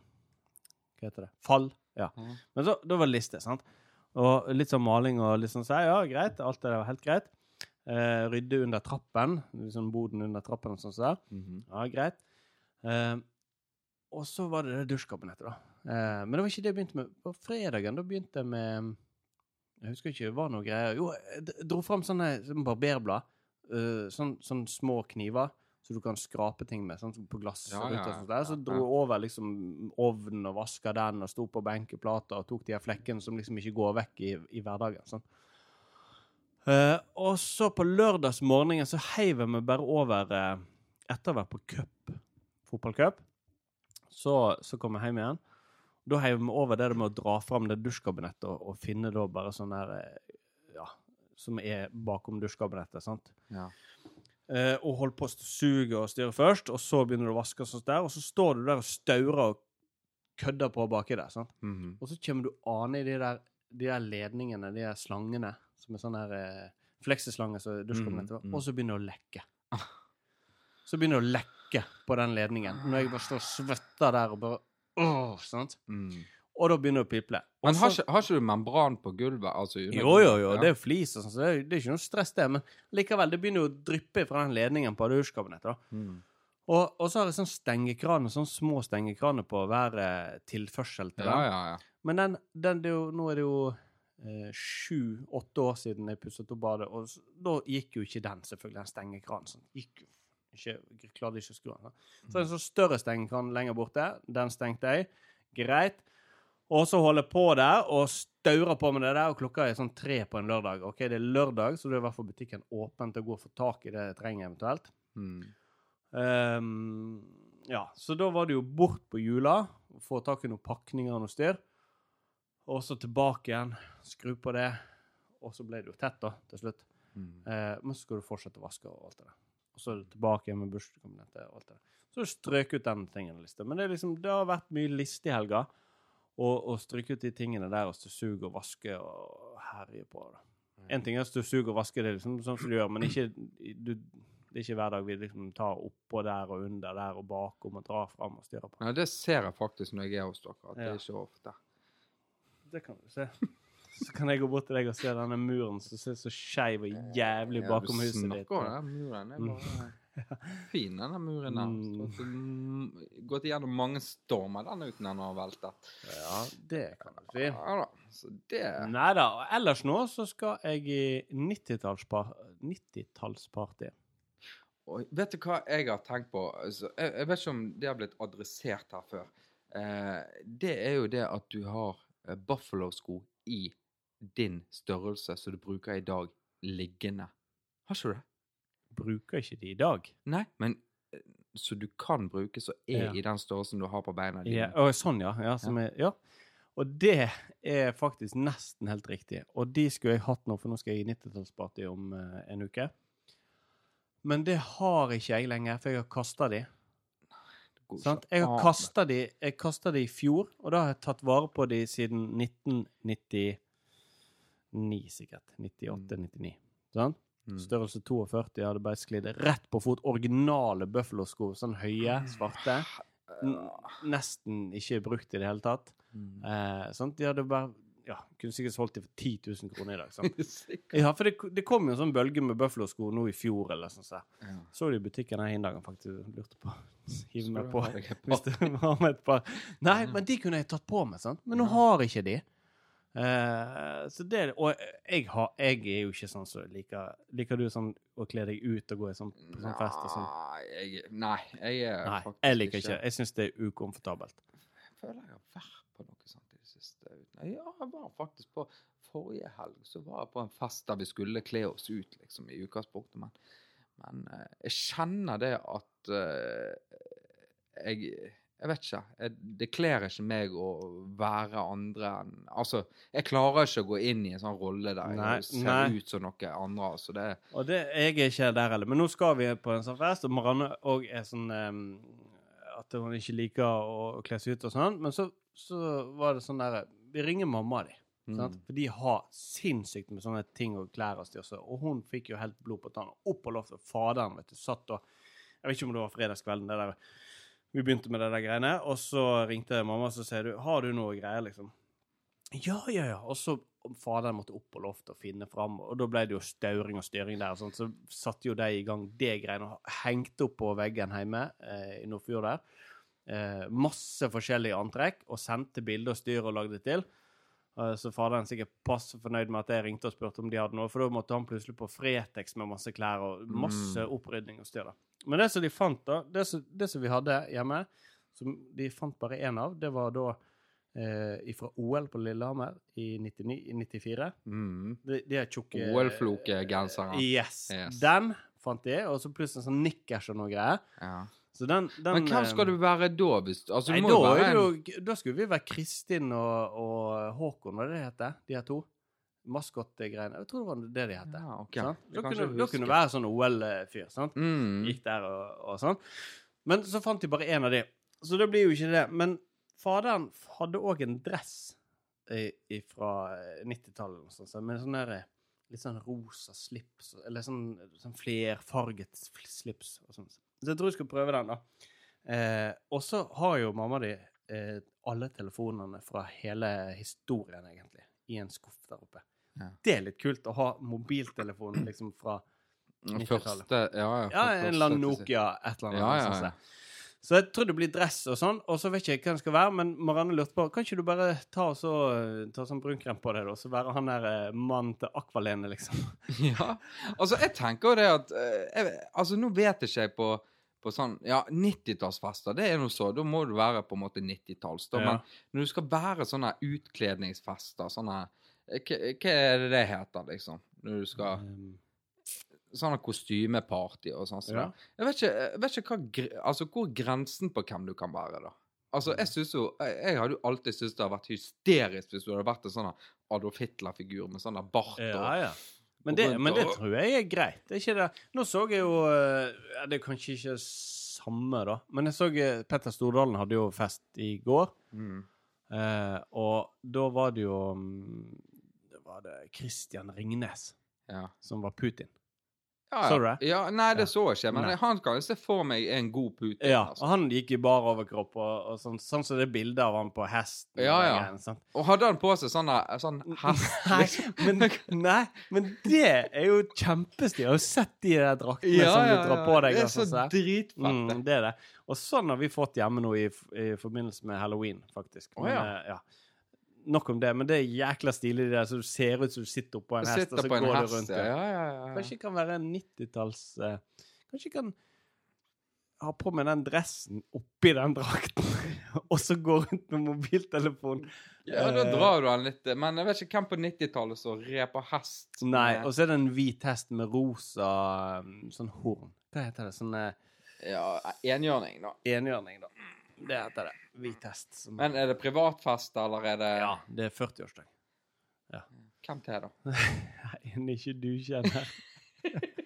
S4: Hva heter det? Fall. Ja. Men så, da var det liste, sant? Og litt sånn maling og litt sånn så, Ja, greit. Alt det der var helt greit. Eh, rydde under trappen. Liksom boden under trappen og sånn så der.
S3: -hmm.
S4: Ja, greit. Eh, og så var det det dusjkabinettet, da. Eh, men det var ikke det jeg begynte med. På fredagen da begynte jeg med Jeg husker ikke, det var noe greier. Jo, jeg dro fram sånne, sånne barberblad. Uh, sånn, sånn små kniver. Så du kan skrape ting med, sånn på glass.
S3: Ja, ja,
S4: og sånt der. Så dro jeg over liksom ovnen og vaska den, og sto på benkeplata og tok de her flekkene som liksom ikke går vekk i, i hverdagen. sånn. Uh, og så på lørdagsmorgenen så heiv jeg meg bare over uh, Etter å ha vært på cup, fotballcup, så, så kom jeg hjem igjen. Da heiv jeg meg over det med å dra fram det dusjkabinettet og, og finne da bare sånn der uh, Ja, som er bakom dusjkabinettet. sant?
S3: Ja.
S4: Og holder på å suge og styre først, og så begynner du å vaske og sånt der, og så står du der og staurer og kødder på baki der. sant?
S3: Mhm.
S4: Og så kommer du ane i de der, de der ledningene, de der slangene, som er sånne her eh, flekseslanger som var,
S3: Mm, mm.
S4: og så begynner det å lekke. Så begynner det å lekke på den ledningen. Når jeg bare står og svetter der og bare Åh, sant?
S3: Mm.
S4: Og da begynner det å piple. Også,
S3: Men har ikke, har ikke du membran på gulvet? Altså,
S4: jo, jo, jo,
S3: Ja.
S4: det er jo flis og sånn, så det er, det er ikke noe stress, det. Men likevel, det begynner jo å dryppe fra den ledningen på dusjkabinettet.
S3: Mm.
S4: Og, og så har jeg sånn stengekraner, sånn små stengekraner på hver eh, tilførsel til den.
S3: ja, ja.
S4: Men den, den jo, nå er det jo eh, sju-åtte år siden jeg pusset opp badet, og da gikk jo ikke den, selvfølgelig, den stengekranen. Sånn. Gikk jo ikke, klarte ikke å skru den. Så er det en sånn større stengekran lenger borte, den stengte jeg. Greit. Og så holder på der og staurer på med det der, og klokka er sånn tre på en lørdag. Ok, det er lørdag, så da er i hvert fall butikken åpen til å gå og få tak i det jeg trenger eventuelt.
S3: Mm.
S4: Um, ja, så da var det jo bort på jula, få tak i noen pakninger og noe styr. Og så tilbake igjen, skru på det, og så ble det jo tett da, til slutt.
S3: Mm.
S4: Eh, men så skal du fortsette å vaske og alt det der. Og så tilbake igjen med bursdagskabinettet og alt det der. Så strøk ut den tingen i lista. Men det, liksom, det har vært mye liste i helga. Og, og stryke ut de tingene der og støvsuge og vaske og herje på. da. En ting er støvsuge og vaske, det er liksom sånn som du gjør, men ikke, du, det er ikke hver dag vi liksom tar oppå der og under der og bakom og drar fram og styrer på.
S3: Ja, det ser jeg faktisk når jeg er hos dere, at det er ikke ofte.
S4: Det kan du se. Så kan jeg gå bort til deg og se denne muren som ser så skeiv og jævlig bakom
S3: ja,
S4: huset
S3: du
S4: ditt.
S3: snakker om den muren. Er bare fin, denne muren der.
S4: Mm.
S3: Mm, Gått igjennom mange stormer den uten den har veltet.
S4: Ja, det kan du si.
S3: Ja da, så det
S4: Nei da. Ellers nå så skal jeg i 90-tallsparty. 90-tallsparty.
S3: Og vet du hva jeg har tenkt på? Altså, jeg, jeg vet ikke om det har blitt adressert her før. Eh, det er jo det at du har eh, Buffalo-sko i din størrelse som du bruker i dag, liggende. Har ikke du det?
S4: Bruker ikke de i dag.
S3: Nei, men eh, så du kan bruke, så er
S4: Ja.
S3: i den størrelsen du har på beina dine.
S4: Ja, og sånn, ja. Ja, som Er, ja. Og det er faktisk nesten helt riktig. Og de skulle jeg hatt nå, for nå skal jeg i 90-tallsparty om uh, en uke. Men det har ikke jeg lenger, for jeg har kasta de.
S3: Det
S4: Sant? Jeg har kasta de, de i fjor, og da har jeg tatt vare på de siden 1999, sikkert. 98-99. Sant?
S3: Mm.
S4: Størrelse 42 hadde bare sklidd rett på fot. Originale Buffalo-sko. Sånn høye, svarte. N nesten ikke brukt i det hele tatt.
S3: Mm.
S4: Eh, sant? De hadde bare ja, Kunne sikkert solgt de for 10 000 kroner i dag. Sant? Ja, for det, det kom jo en sånn bølge med Buffalo-sko nå i fjor, eller sånn. Så.
S3: Ja.
S4: så de i butikken her en dag faktisk lurte på
S3: Hiv
S4: meg
S3: du
S4: på. Hvis det var med et par Nei, men de kunne jeg tatt på meg, sant? Men nå har jeg ikke de. Eh, så det Og jeg, har, jeg er jo ikke sånn som liker Liker du sånn å kle deg ut og gå i sånn, på sånn fest og sånn?
S3: Jeg, nei, jeg er
S4: Nei,
S3: faktisk
S4: jeg liker ikke. Jeg syns det er ukomfortabelt.
S3: Jeg føler jeg har vært på noe sånt i det siste. Ja, jeg var faktisk på Forrige helg så var jeg på en fest der vi skulle kle oss ut, liksom, i utgangspunktet. Men, men eh, jeg kjenner det at uh, jeg Jeg vet ikke. Jeg, det kler ikke meg å være andre enn Altså, jeg klarer ikke å gå inn i en sånn rolle der
S4: Nei,
S3: jeg ser
S4: nei.
S3: ut som noe andre. Altså, det
S4: Og det, jeg er ikke der heller. Men nå skal vi på en sånn fest, og Marianne òg er sånn um, At hun ikke liker å kle seg ut og sånn. Men så, så var det sånn der Vi ringer mamma di. Sant? For de har sinnssykt med sånne ting og klær og styr. Og hun fikk jo helt blod på tanna. Opp på loftet. Faderen vet du, satt og Jeg vet ikke om det var fredagskvelden. det der vi begynte med det der greiene, og så ringte mamma og så sier du, har du noe greier, liksom. Ja, ja, ja. Og så faderen måtte opp på loftet og finne fram, og da ble det jo stauring og styring der. og sånt, Så satte jo de i gang det greiene og hengte opp på veggen hjemme eh, i Nordfjord der. Eh, masse forskjellige antrekk, og sendte bilder og styr og lagde til. Eh, Så faderen er sikkert passe fornøyd med at jeg ringte og spurte om de hadde noe, for da måtte han plutselig på Fretex med masse klær og masse opprydning og styr. da. Men det som de fant, da, det som, det som vi hadde hjemme, som de fant bare én av, det var da eh, fra OL på Lillehammer i 99, i 94.
S3: Mm.
S4: De, de er tjukke
S3: OL-flokegensere.
S4: Yes.
S3: Yes.
S4: Den fant de, og så plutselig en sånn nikkers og noe greier.
S3: Ja.
S4: Så den, den
S3: Men hvem
S4: eh,
S3: skal du være da? Hvis, altså,
S4: Nei, da,
S3: være en-
S4: jo, da skulle vi være Kristin og, og Håkon, hva er det det heter? De her to. Maskotgreiene. Jeg tror det var det de het.
S3: Ja, okay.
S4: Da kunne, da kunne være sånn OL-fyr. sant?
S3: Mm.
S4: Gikk der og, og sånn. Men så fant de bare én av de. Så det blir jo ikke det. Men faderen hadde òg en dress fra 90-tallet, og sånn, så med sånn der, litt sånn rosa slips, eller sånn, sånn flerfarget slips. og sånn. Så jeg tror jeg skal prøve den, da. Eh, og så har jo mamma di eh, alle telefonene fra hele historien, egentlig, i en skuff der oppe.
S3: Ja.
S4: Det er litt kult å ha mobiltelefonen liksom fra 90-tallet.
S3: Ja, ja.
S4: Ja, en eller annen Nokia, et eller annet.
S3: Ja, ja, ja.
S4: Så jeg tror det blir dress og sånn, og så vet ikke jeg hva det skal være, men Marianne lurte på Kan ikke du bare ta, så, ta sånn brunkrem på deg, da, så være han der eh, mannen til Akvalene, liksom?
S3: Ja. Altså, jeg tenker jo det at eh, jeg, Altså, nå vet ikke jeg på, på sånn Ja, 90-tallsfester, det er nå så. Da må du være på en måte 90-talls.
S4: Ja.
S3: Men når du skal være sånne utkledningsfester, sånne eh, Hva er det det heter, liksom? Når du skal
S4: Um,
S3: Sånne kostymeparty og sånn.
S4: Ja.
S3: Jeg vet ikke, jeg vet ikke hva, altså, hvor er grensen på hvem du kan være, da. Altså, jeg synes jo, jeg, jeg hadde jo alltid syntes det hadde vært hysterisk hvis du hadde vært en sånn Adolf Hitler-figur med sånn bart og
S4: ja, ja. Men det, men det tror jeg er greit. Det er ikke det. Nå så jeg jo eh, ja, Det er kanskje ikke samme, da, men jeg så eh, Petter Stordalen hadde jo fest i går.
S3: mm.
S4: Eh, og da var det jo mm, var det Christian Ringnes
S3: Ja.
S4: som var Putin.
S3: Ja,
S4: Så du det?
S3: Ja, nei, det så jeg ikke. Men
S4: Nei.
S3: han kan jo se for meg en god Putin.
S4: Ja,
S3: altså.
S4: og han gikk i bar overkropp, og, og sånn, sånn som det bildet av han på hest.
S3: Ja, ja.
S4: greiene.
S3: Og hadde han på seg sånn sånn hest
S4: Nei,
S3: liksom?
S4: men, nei, men det er jo kjempestilig. Jeg har jo sett de der draktene som du drar på deg.
S3: Det er
S4: altså,
S3: så
S4: så-
S3: dritfett.
S4: Mm,
S3: det.
S4: er det. Og sånn har vi fått hjemme nå i, i forbindelse med halloween, faktisk. Men,
S3: ja.
S4: eh, ja. Nok om det, men det er jækla stilig, det der, så du ser ut som du sitter oppå en hest, og så
S3: på en
S4: går
S3: hest,
S4: du rundt.
S3: ja.
S4: Ja.
S3: Ja, ja.
S4: Kanskje det kan være en 90-talls uh, Kanskje jeg kan ha på meg den dressen oppi den drakten, og så gå rundt med mobiltelefon.
S3: ja, da drar du den litt. Men jeg vet ikke hvem på 90-tallet som på hest.
S4: Nei, og så er det en hvit hest med rosa um, sånn horn. Hva heter det? Sånn eh,
S3: Ja, enhjørning, da.
S4: enhjørning, da. Det heter det. vi hest. Som,
S3: Men er det privatfest, eller er det
S4: ja, det er 40-årsdag.
S3: Hvem til, da?
S4: En ikke du kjenner.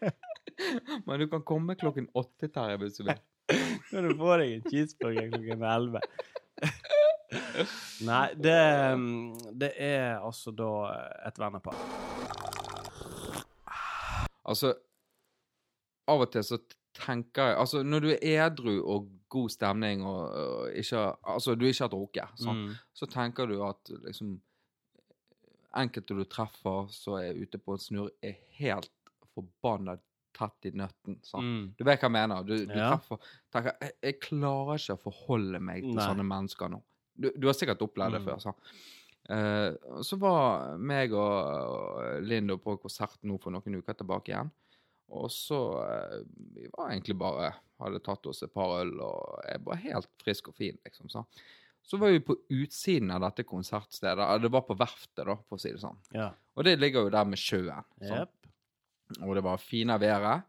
S3: Men du kan komme klokken åtte, Terje, hvis du vil.
S4: Kan du få deg en cheeseburger klokken 11? Nei, det, um, det er altså da et vennepar.
S3: Altså, av og til så tenker jeg Altså, når du er edru og god stemning og, og ikke Altså, du ikke har drukket, sånn,
S4: Mm.
S3: så tenker du at liksom Enkelte du treffer som er ute på en snurr, er helt forbanna tatt i nøtten. Sånn.
S4: Mm.
S3: Du vet hva jeg mener? Du, du
S4: Ja.
S3: treffer tenker, jeg, jeg klarer ikke å forholde meg til
S4: Nei.
S3: sånne mennesker nå. Du, du har sikkert opplevd det
S4: Mm.
S3: før. sånn. Uh, så var meg og, og Lindo på konsert nå for noen uker tilbake igjen. Og så eh, Vi var egentlig bare Hadde tatt oss et par øl, og jeg var helt frisk og fin, liksom. Så, så var vi på utsiden av dette konsertstedet. Det var på verftet, da, for å si det sånn.
S4: Ja.
S3: Og det ligger jo der med sjøen. sånn.
S4: Jepp.
S3: Og det var fine været.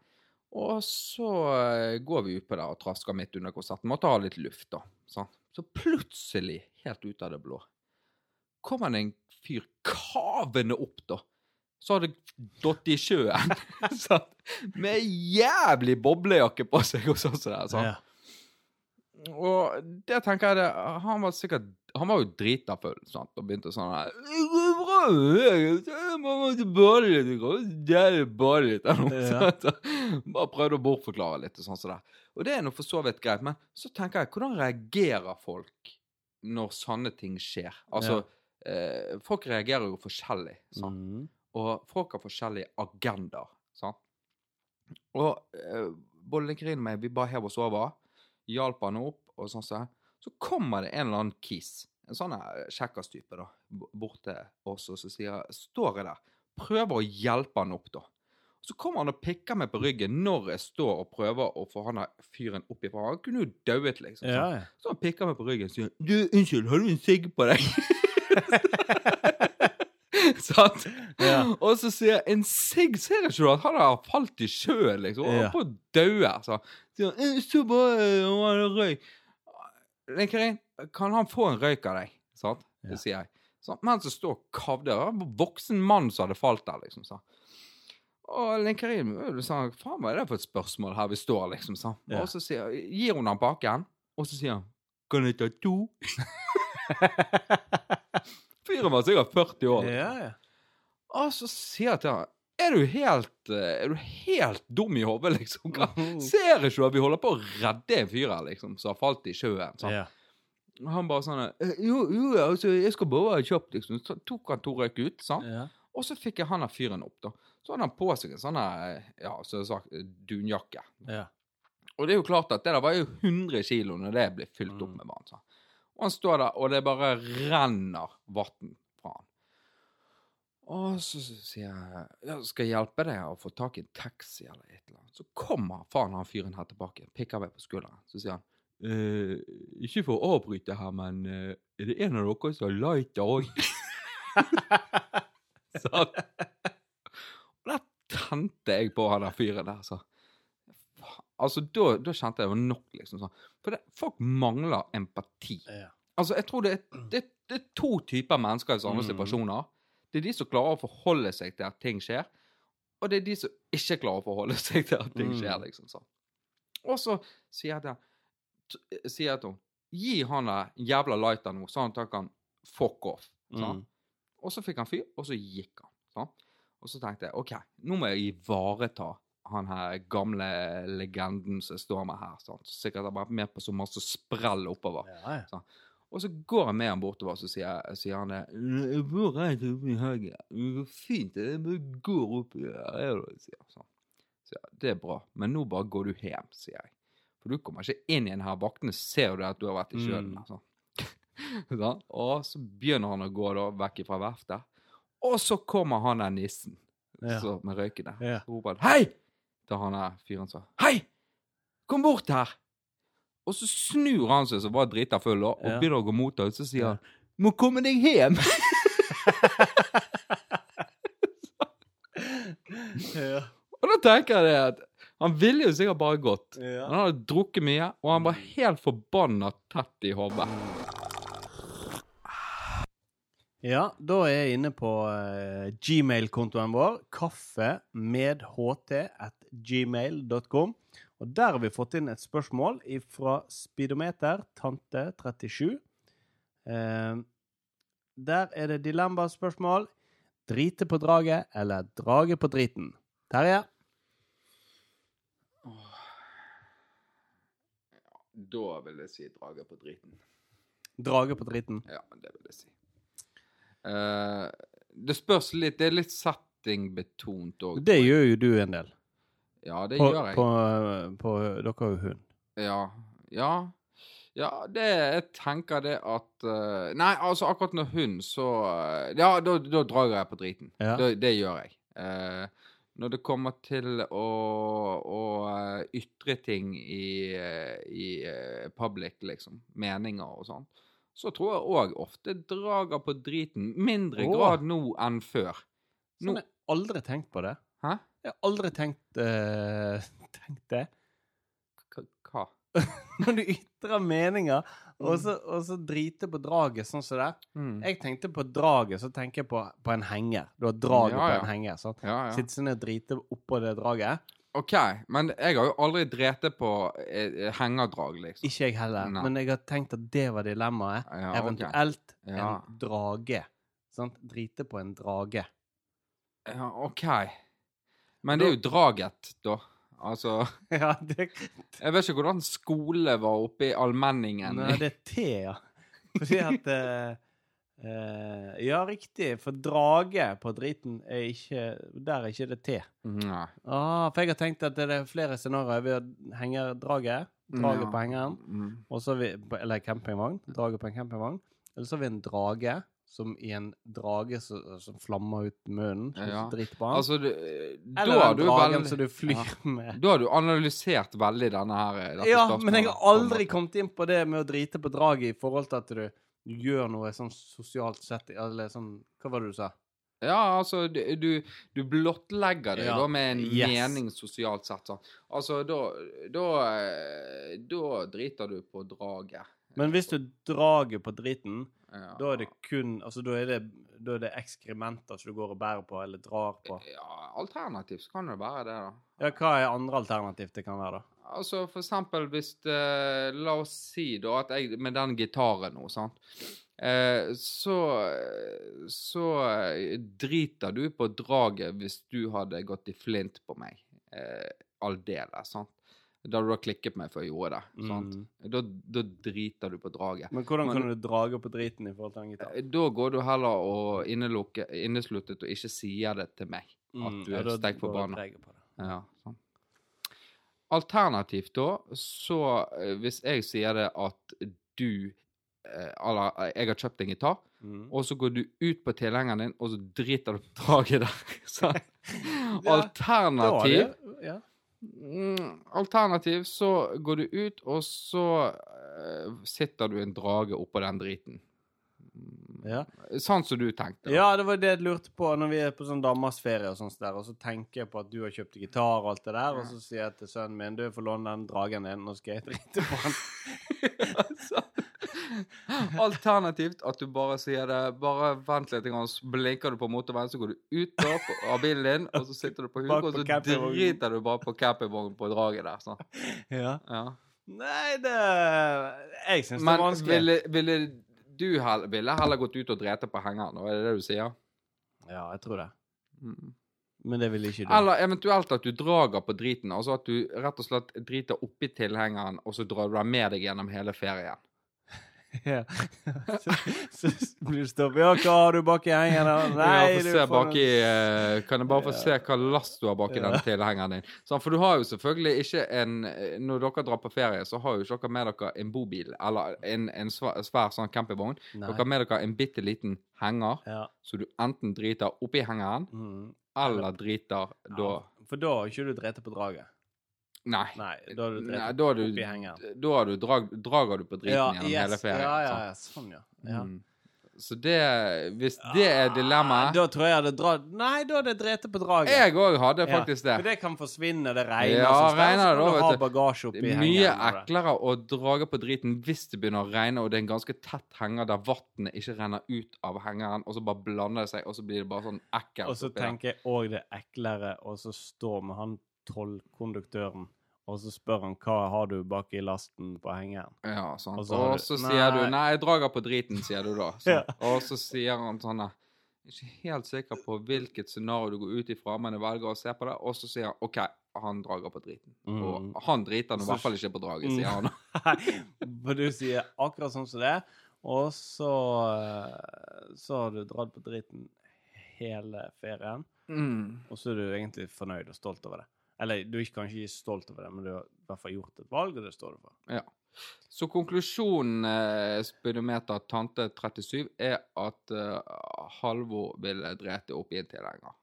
S3: Og så eh, går vi utpå der og trasker midt under konserten. Måtte ha litt luft, da. Sånn. Så plutselig, helt ut av det blå, kommer det en fyr kavende opp, da. Så hadde datt i sjøen. sånn, med jævlig boblejakke på seg og sånn det. Sånn.
S4: Ja.
S3: Og det tenker jeg det Han var sikkert Han var jo drita full, sant, og begynte sånn her jeg jeg jeg. Bare prøvde å bortforklare litt og sånn som det. Og det er nå for så vidt greit, men så tenker jeg, hvordan reagerer folk når sånne ting skjer? Altså, eh, folk reagerer jo forskjellig, sant?
S4: Mm.
S3: Og folk har forskjellige agendaer, sant? Og eh, både Linkerin og meg, vi bare hev oss over, hjalp han opp, og sånn sånn. Så kommer det en eller annen kis, en sånn her kjekkas-type da, bort til oss, og så sier, står jeg der, prøver å hjelpe han opp da. Så kommer han og pikker meg på ryggen når jeg står og prøver å få han fyren opp ifra. Han kunne jo dauet, liksom.
S4: Ja, ja.
S3: Så han pikker meg på ryggen og sier Du, unnskyld, har du en sigg på deg? Sant?
S4: Ja.
S3: Og så sier jeg en sigg, ser ikke du at han har falt i sjøen, liksom? Og
S4: Ja.
S3: på å daue. Så sier han så bare han har røyk. Karin, kan han få en røyk av deg? Sant? Det sier jeg. Så, mens jeg står og kavder. Det var en voksen mann som hadde falt der, liksom. sånn. Og Linn Lenkerin sa faen hva er det for et spørsmål her vi står, liksom. sånn.
S4: Ja.
S3: Og så sier, gir hun han baken, og så sier han kan jeg ta to? Fyren var sikkert 40 år.
S4: Ja, ja.
S3: Og så sier jeg til han Er du helt, eh, er du helt dum i hodet, liksom? Hva?
S4: Mhm.
S3: Ser ikke du at vi holder på å redde en fyr her, liksom, som har falt i sjøen? Sånn.
S4: ja.
S3: Han bare sånn «Eh, Jo, jo, altså, jeg skal bare være kjapp, liksom. Så tok han to røyk ut, sant?
S4: ja.
S3: Og så fikk jeg han der fyren opp, da. Så hadde han på seg en sånn ja, som jeg sagt, dunjakke.
S4: ja.
S3: Og det er jo klart at det der var jo 100 kilo når det ble fylt opp
S4: Mm.
S3: med vann. sant? Og han står der, og det bare renner vann fra han. Og så sier jeg ja, skal jeg hjelpe deg å få tak i en taxi eller et eller annet. Så kommer faen han fyren her tilbake, pikker meg på skulderen. Så sier han eh, ikke for å avbryte her, men eh, er det en av dere som har lighter òg? sånn. Og da tente jeg på han der fyren der, så. Altså, da, da kjente jeg det var nok, liksom. sånn. For det, folk mangler empati.
S4: ja.
S3: Altså, jeg tror det er, det, det er to typer mennesker i sånne
S4: Mm.
S3: situasjoner. Det er de som klarer å forholde seg til at ting skjer, og det er de som ikke klarer å forholde seg til at ting
S4: Mm.
S3: skjer, liksom sånn. Og så sier jeg til sier henne Gi han der jævla lighter nå, sånn at han kan fuck off. Sånn.
S4: Mm.
S3: Og så fikk han fyr, og så gikk han. Sånn. Og så tenkte jeg OK, nå må jeg ivareta han her gamle legenden som står med her. sant? Sikkert har vært med på så masse sprell oppover.
S4: Ja, ja.
S3: Og så går jeg med han bortover, så sier, sier han det. Jeg bor rett oppe i hagen. Det går fint. Jeg går opp i hagen. Det sier han sånn. Så jeg, det er bra, men nå bare går du hjem, sier jeg. For du kommer ikke inn igjen her. Vaktene ser jo det at du har vært i sjøen.
S4: Mm.
S3: Altså. Og så begynner han å gå da vekk fra verftet. Og så kommer han der nissen
S4: Ja.
S3: så, med røykene.
S4: Ja.
S3: Så roper han 'hei!' Til han der fyren sa 'hei! Kom bort her!' Og så snur han seg, som var drita full, og
S4: Ja.
S3: begynner å gå mot henne. Så sier han 'må komme deg hjem'.
S4: Ja.
S3: og da tenker jeg det at han ville jo sikkert bare gått.
S4: Ja.
S3: Han hadde drukket mye, og han var helt forbanna tett i hodet.
S4: Ja, da er jeg inne på uh, gmail-kontoen vår. Kaffe med ht at gmail.com. Og der har vi fått inn et spørsmål fra Speedometer, tante37. Uh, der er det dilemmaspørsmål. Drite på draget eller drage på driten? Terje?
S3: Da vil jeg si drage på driten.
S4: Drage på driten.
S3: Ja, det vil jeg si. Eh, det spørs litt Det er litt settingbetont òg.
S4: Det gjør jo du en del.
S3: Ja, det
S4: På,
S3: gjør jeg.
S4: på, på Dere har jo hund.
S3: Ja. Ja. Ja, det Jeg tenker det at uh, Nei, altså, akkurat når hund, så eh, Ja, da, da drar jeg på driten.
S4: Ja.
S3: Det, det gjør jeg. Uh, når det kommer til å, å eh, ytre ting i, eh, i eh, public, liksom, meninger og sånn, så tror jeg òg ofte drager på driten. Mindre
S4: Åh.
S3: grad nå enn før. Nå,
S4: Sånn, jeg har aldri tenkt på det.
S3: hæ?
S4: Jeg har aldri tenkt, uh, tenkt det.
S3: K- Hva?
S4: Når du ytrer meninger, og så, og så driter på draget sånn som det.
S3: Mm.
S4: Jeg tenkte på draget, så tenker jeg på, på en henger. Du har draget
S3: Ja,
S4: på en henger. Sånn.
S3: Ja, ja.
S4: Sitter sånn og driter oppå det draget.
S3: OK, men jeg har jo aldri drept på eh, hengerdrag, liksom.
S4: Ikke jeg heller.
S3: Nei.
S4: Men jeg har tenkt at det var dilemmaet.
S3: Ja.
S4: Eventuelt
S3: Ja.
S4: en drage. Sant? Drite på en drage.
S3: Ja, OK. Men det er jo draget, da. Altså
S4: ja, det
S3: Jeg vet ikke hvordan skole var oppe i allmenningen.
S4: Nei, det er te, ja. Fordi at eh, eh, Ja, riktig. For drage på driten er ikke Der er ikke det T.
S3: Nei.
S4: Ah, for jeg har tenkt at det er flere scenarioer. Vi henger draget Draget
S3: Ja.
S4: på hengeren.
S3: Mm.
S4: Vi, eller campingvogn. Draget på en campingvogn. Eller så har vi en drage som i en drage som, som flammer ut munnen. Som
S3: Ja.
S4: han.
S3: Altså, du,
S4: Eller den dragen
S3: veldig,
S4: som du flyr
S3: Ja.
S4: med.
S3: Da har du analysert veldig denne her eh,
S4: Ja,
S3: spørsmålet,
S4: men jeg har aldri kommet inn på det med å drite på draget i forhold til at du, du gjør noe sånn sosialt sett Eller sånn Hva var det du sa?
S3: Ja, altså, du, du, blottlegger det
S4: Ja.
S3: da med en
S4: Yes.
S3: mening sosialt sett. Sånn. Altså, da, da eh, Da driter du på draget.
S4: Men hvis du drager på driten,
S3: Ja.
S4: da er det kun Altså, da er det, da er det ekskrementer som du går og bærer på, eller drar på.
S3: Ja, alternativt kan det være det, da.
S4: Ja, hva er andre alternativ det kan være, da?
S3: Altså for eksempel hvis det, La oss si da at jeg Med den gitaren nå, sant. Eh, så Så eh, driter du på draget hvis du hadde gått i flint på meg. Eh, Aldeles, sant. Da du har klikket meg før jeg gjorde det. sant?
S4: Mm.
S3: Da, da driter du på draget.
S4: Men hvordan
S3: Men-
S4: kan du drage på driten i forhold til en gitar?
S3: Eh, Da går du heller og innesluttet og ikke sier det til meg. At du
S4: ja,
S3: er
S4: ja,
S3: forbanna.
S4: på banen.
S3: Ja, sånn. Alternativt da, så eh, hvis jeg sier det at du eh, Eller eh, jeg har kjøpt en gitar,
S4: Mm.
S3: og så går du ut på tilhengeren din, og så driter du på draget der. Så, alternativ
S4: er Ja.
S3: mm, Alternativ så går du ut, og så sitter du en drage oppå den driten.
S4: Ja.
S3: Sånn som du tenkte. da.
S4: ja, det var det jeg lurte på når vi er på sånn damersferie og sånt der, og så tenker jeg på at du har kjøpt gitar og alt det der, og så sier jeg til sønnen min du får låne den dragen din, nå skal jeg drite på den.
S3: Alternativt at du bare sier det Bare vent litt, grann, så blinker du på motorveien, så går du ut av bilen din, og så sitter du på huket, og så driter du bare på campingvognen på draget der. sånn.
S4: Ja.
S3: Ja.
S4: Nei, det Jeg syns det er vanskelig.
S3: Men ville, ville du ville heller gått ut og drete på hengeren, er det det du sier?
S4: Ja, jeg tror det.
S3: Mm.
S4: Men det ville ikke du.
S3: Eller eventuelt at du drager på driten, altså at du rett og slett driter oppi tilhengeren, og så drar du den med deg gjennom hele ferien.
S4: Ja. så, så blir du stoppet. Ja, hva har du baki hengeren?
S3: Nei,
S4: du får
S3: baki, eh, kan jeg bare få se hva last du har baki
S4: Ja.
S3: den tilhengeren din? Sånn, for du har jo selvfølgelig ikke en eh, Når dere drar på ferie, så har jo ikke dere med dere en bobil eller en, en svær, svær sånn campingvogn. Dere har med dere en bitte liten henger,
S4: Ja.
S3: så du enten driter oppi hengeren,
S4: Mm.
S3: eller driter da
S4: For da har ikke du drete på draget.
S3: Nei.
S4: Nei, da har du drevet
S3: da du,
S4: oppi hengeren.
S3: da du drag, drager du på driten
S4: Ja,
S3: gjennom
S4: yes.
S3: hele ferien.
S4: Ja, ja, ja, sånn, ja. ja.
S3: Mm. Så det Hvis det er dilemmaet
S4: Da tror jeg jeg hadde dratt Nei, da hadde jeg drete på draget.
S3: Jeg òg hadde
S4: Ja,
S3: faktisk det.
S4: For det kan forsvinne, det regner
S3: Ja,
S4: så
S3: regner det da, vet du.
S4: bagasje oppi hengeren.
S3: mye eklere å drage på driten hvis det begynner å regne, og det er en ganske tett henger der vannet ikke renner ut av hengeren, og så bare blander det seg, og så blir det bare sånn ekkelt.
S4: Og så tenker jeg òg det er eklere å så stå med han tollkonduktøren, og så spør han hva har du bak i lasten på hengeren.
S3: Ja, sant.
S4: Og så og
S3: så,
S4: du-
S3: sier du
S4: Nei.
S3: 'nei, jeg drager på driten', sier du da.
S4: Ja.
S3: Sånn. Og så sier han sånn der, Ikke helt sikker på hvilket scenario du går ut ifra, men jeg velger å se på det. Og så sier han 'OK, han drager på driten'.
S4: Mm.
S3: Og han driter nå i hvert fall ikke på draget, sier han.
S4: For du sier akkurat sånn som det, og så eh, Så har du dratt på driten hele ferien,
S3: Mm.
S4: og så er du egentlig fornøyd og stolt over det. Eller du er kanskje ikke stolt over det, men du har i hvert fall gjort et valg, og det står du for.
S3: Ja. Så konklusjonen, eh, speedometer tante 37, er at eh, Halvor ville drete opp i en tilhenger.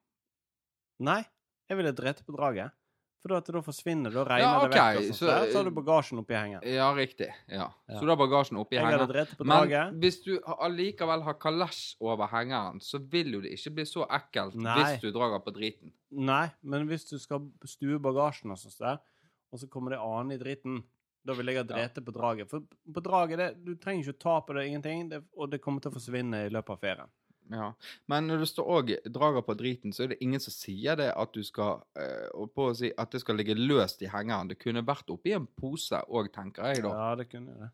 S4: Nei, jeg ville drete på draget. For da, da forsvinner Da regner
S3: Ja,
S4: det vekk. Og
S3: så-
S4: der, så har du bagasjen oppi hengen.
S3: Ja, riktig. Ja.
S4: Ja.
S3: Så du har bagasjen oppi
S4: Jeg hengen. på
S3: Men hvis du allikevel har kalesj over hengeren, så vil jo det ikke bli så ekkelt
S4: Nei.
S3: hvis du drager på driten.
S4: Nei, men hvis du skal stue bagasjen og sånt der, og så kommer det annen i driten, da vil jeg ha drete på draget. For på draget, det, du trenger ikke å ta på det, ingenting, det, og det kommer til å forsvinne i løpet av ferien.
S3: Ja. Men når du står og drager på driten, så er det ingen som sier det at du skal eh, på å si at det skal ligge løst i hengeren. Det kunne vært oppi en pose òg, tenker jeg, da.
S4: Ja, det kunne det.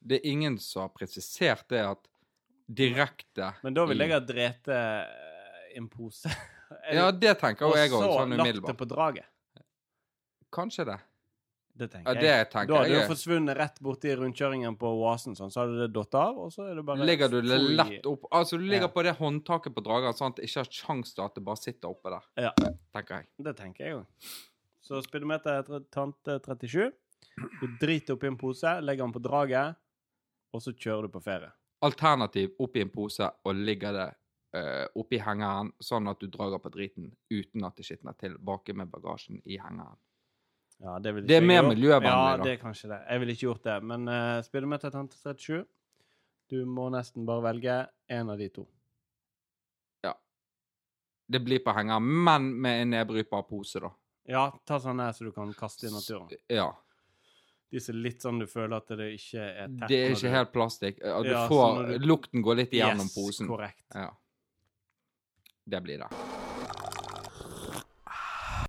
S3: Det er ingen som har presisert det at direkte
S4: Men da
S3: vil
S4: jeg ha drete i en pose.
S3: Ja, det tenker jeg òg,
S4: Og så
S3: sånn
S4: lagt det på draget.
S3: Kanskje det.
S4: Det
S3: Ja,
S4: tenker
S3: det
S4: jeg.
S3: tenker
S4: Da hadde
S3: jeg.
S4: det forsvunnet rett borti rundkjøringen på Oasen, sånn, så hadde det datt av, og så er det bare
S3: Ligger du det lett opp Altså, du ligger
S4: Ja.
S3: på det håndtaket på drageren, sånn at det ikke har kjangs til at det bare sitter oppe der.
S4: Ja.
S3: Tenker jeg.
S4: Det tenker jeg òg. Så speedometer er tante 37. Du driter oppi en pose, legger den på draget, og så kjører du på ferie.
S3: Alternativ oppi en pose og ligger det uh, oppi hengeren, sånn at du drager på driten uten at det skitner tilbake med bagasjen i hengeren.
S4: Ja, det,
S3: Det er mer miljøvennlig da
S4: ja,
S3: da.
S4: det er kanskje det. Jeg ville ikke gjort det. Men uh, speedometer tante 37 Du må nesten bare velge én av de to. Ja.
S3: Det blir på henger, men med en nedbrytbar pose, da.
S4: Ja, ta sånn her så du kan kaste i naturen.
S3: Ja.
S4: Disse litt sånn du føler at det ikke er tett.
S3: Det er ikke
S4: du-
S3: helt plastikk. Du
S4: Ja,
S3: får
S4: sånn du-
S3: Lukten går litt igjennom
S4: yes,
S3: posen.
S4: Korrekt.
S3: Ja. Det blir det.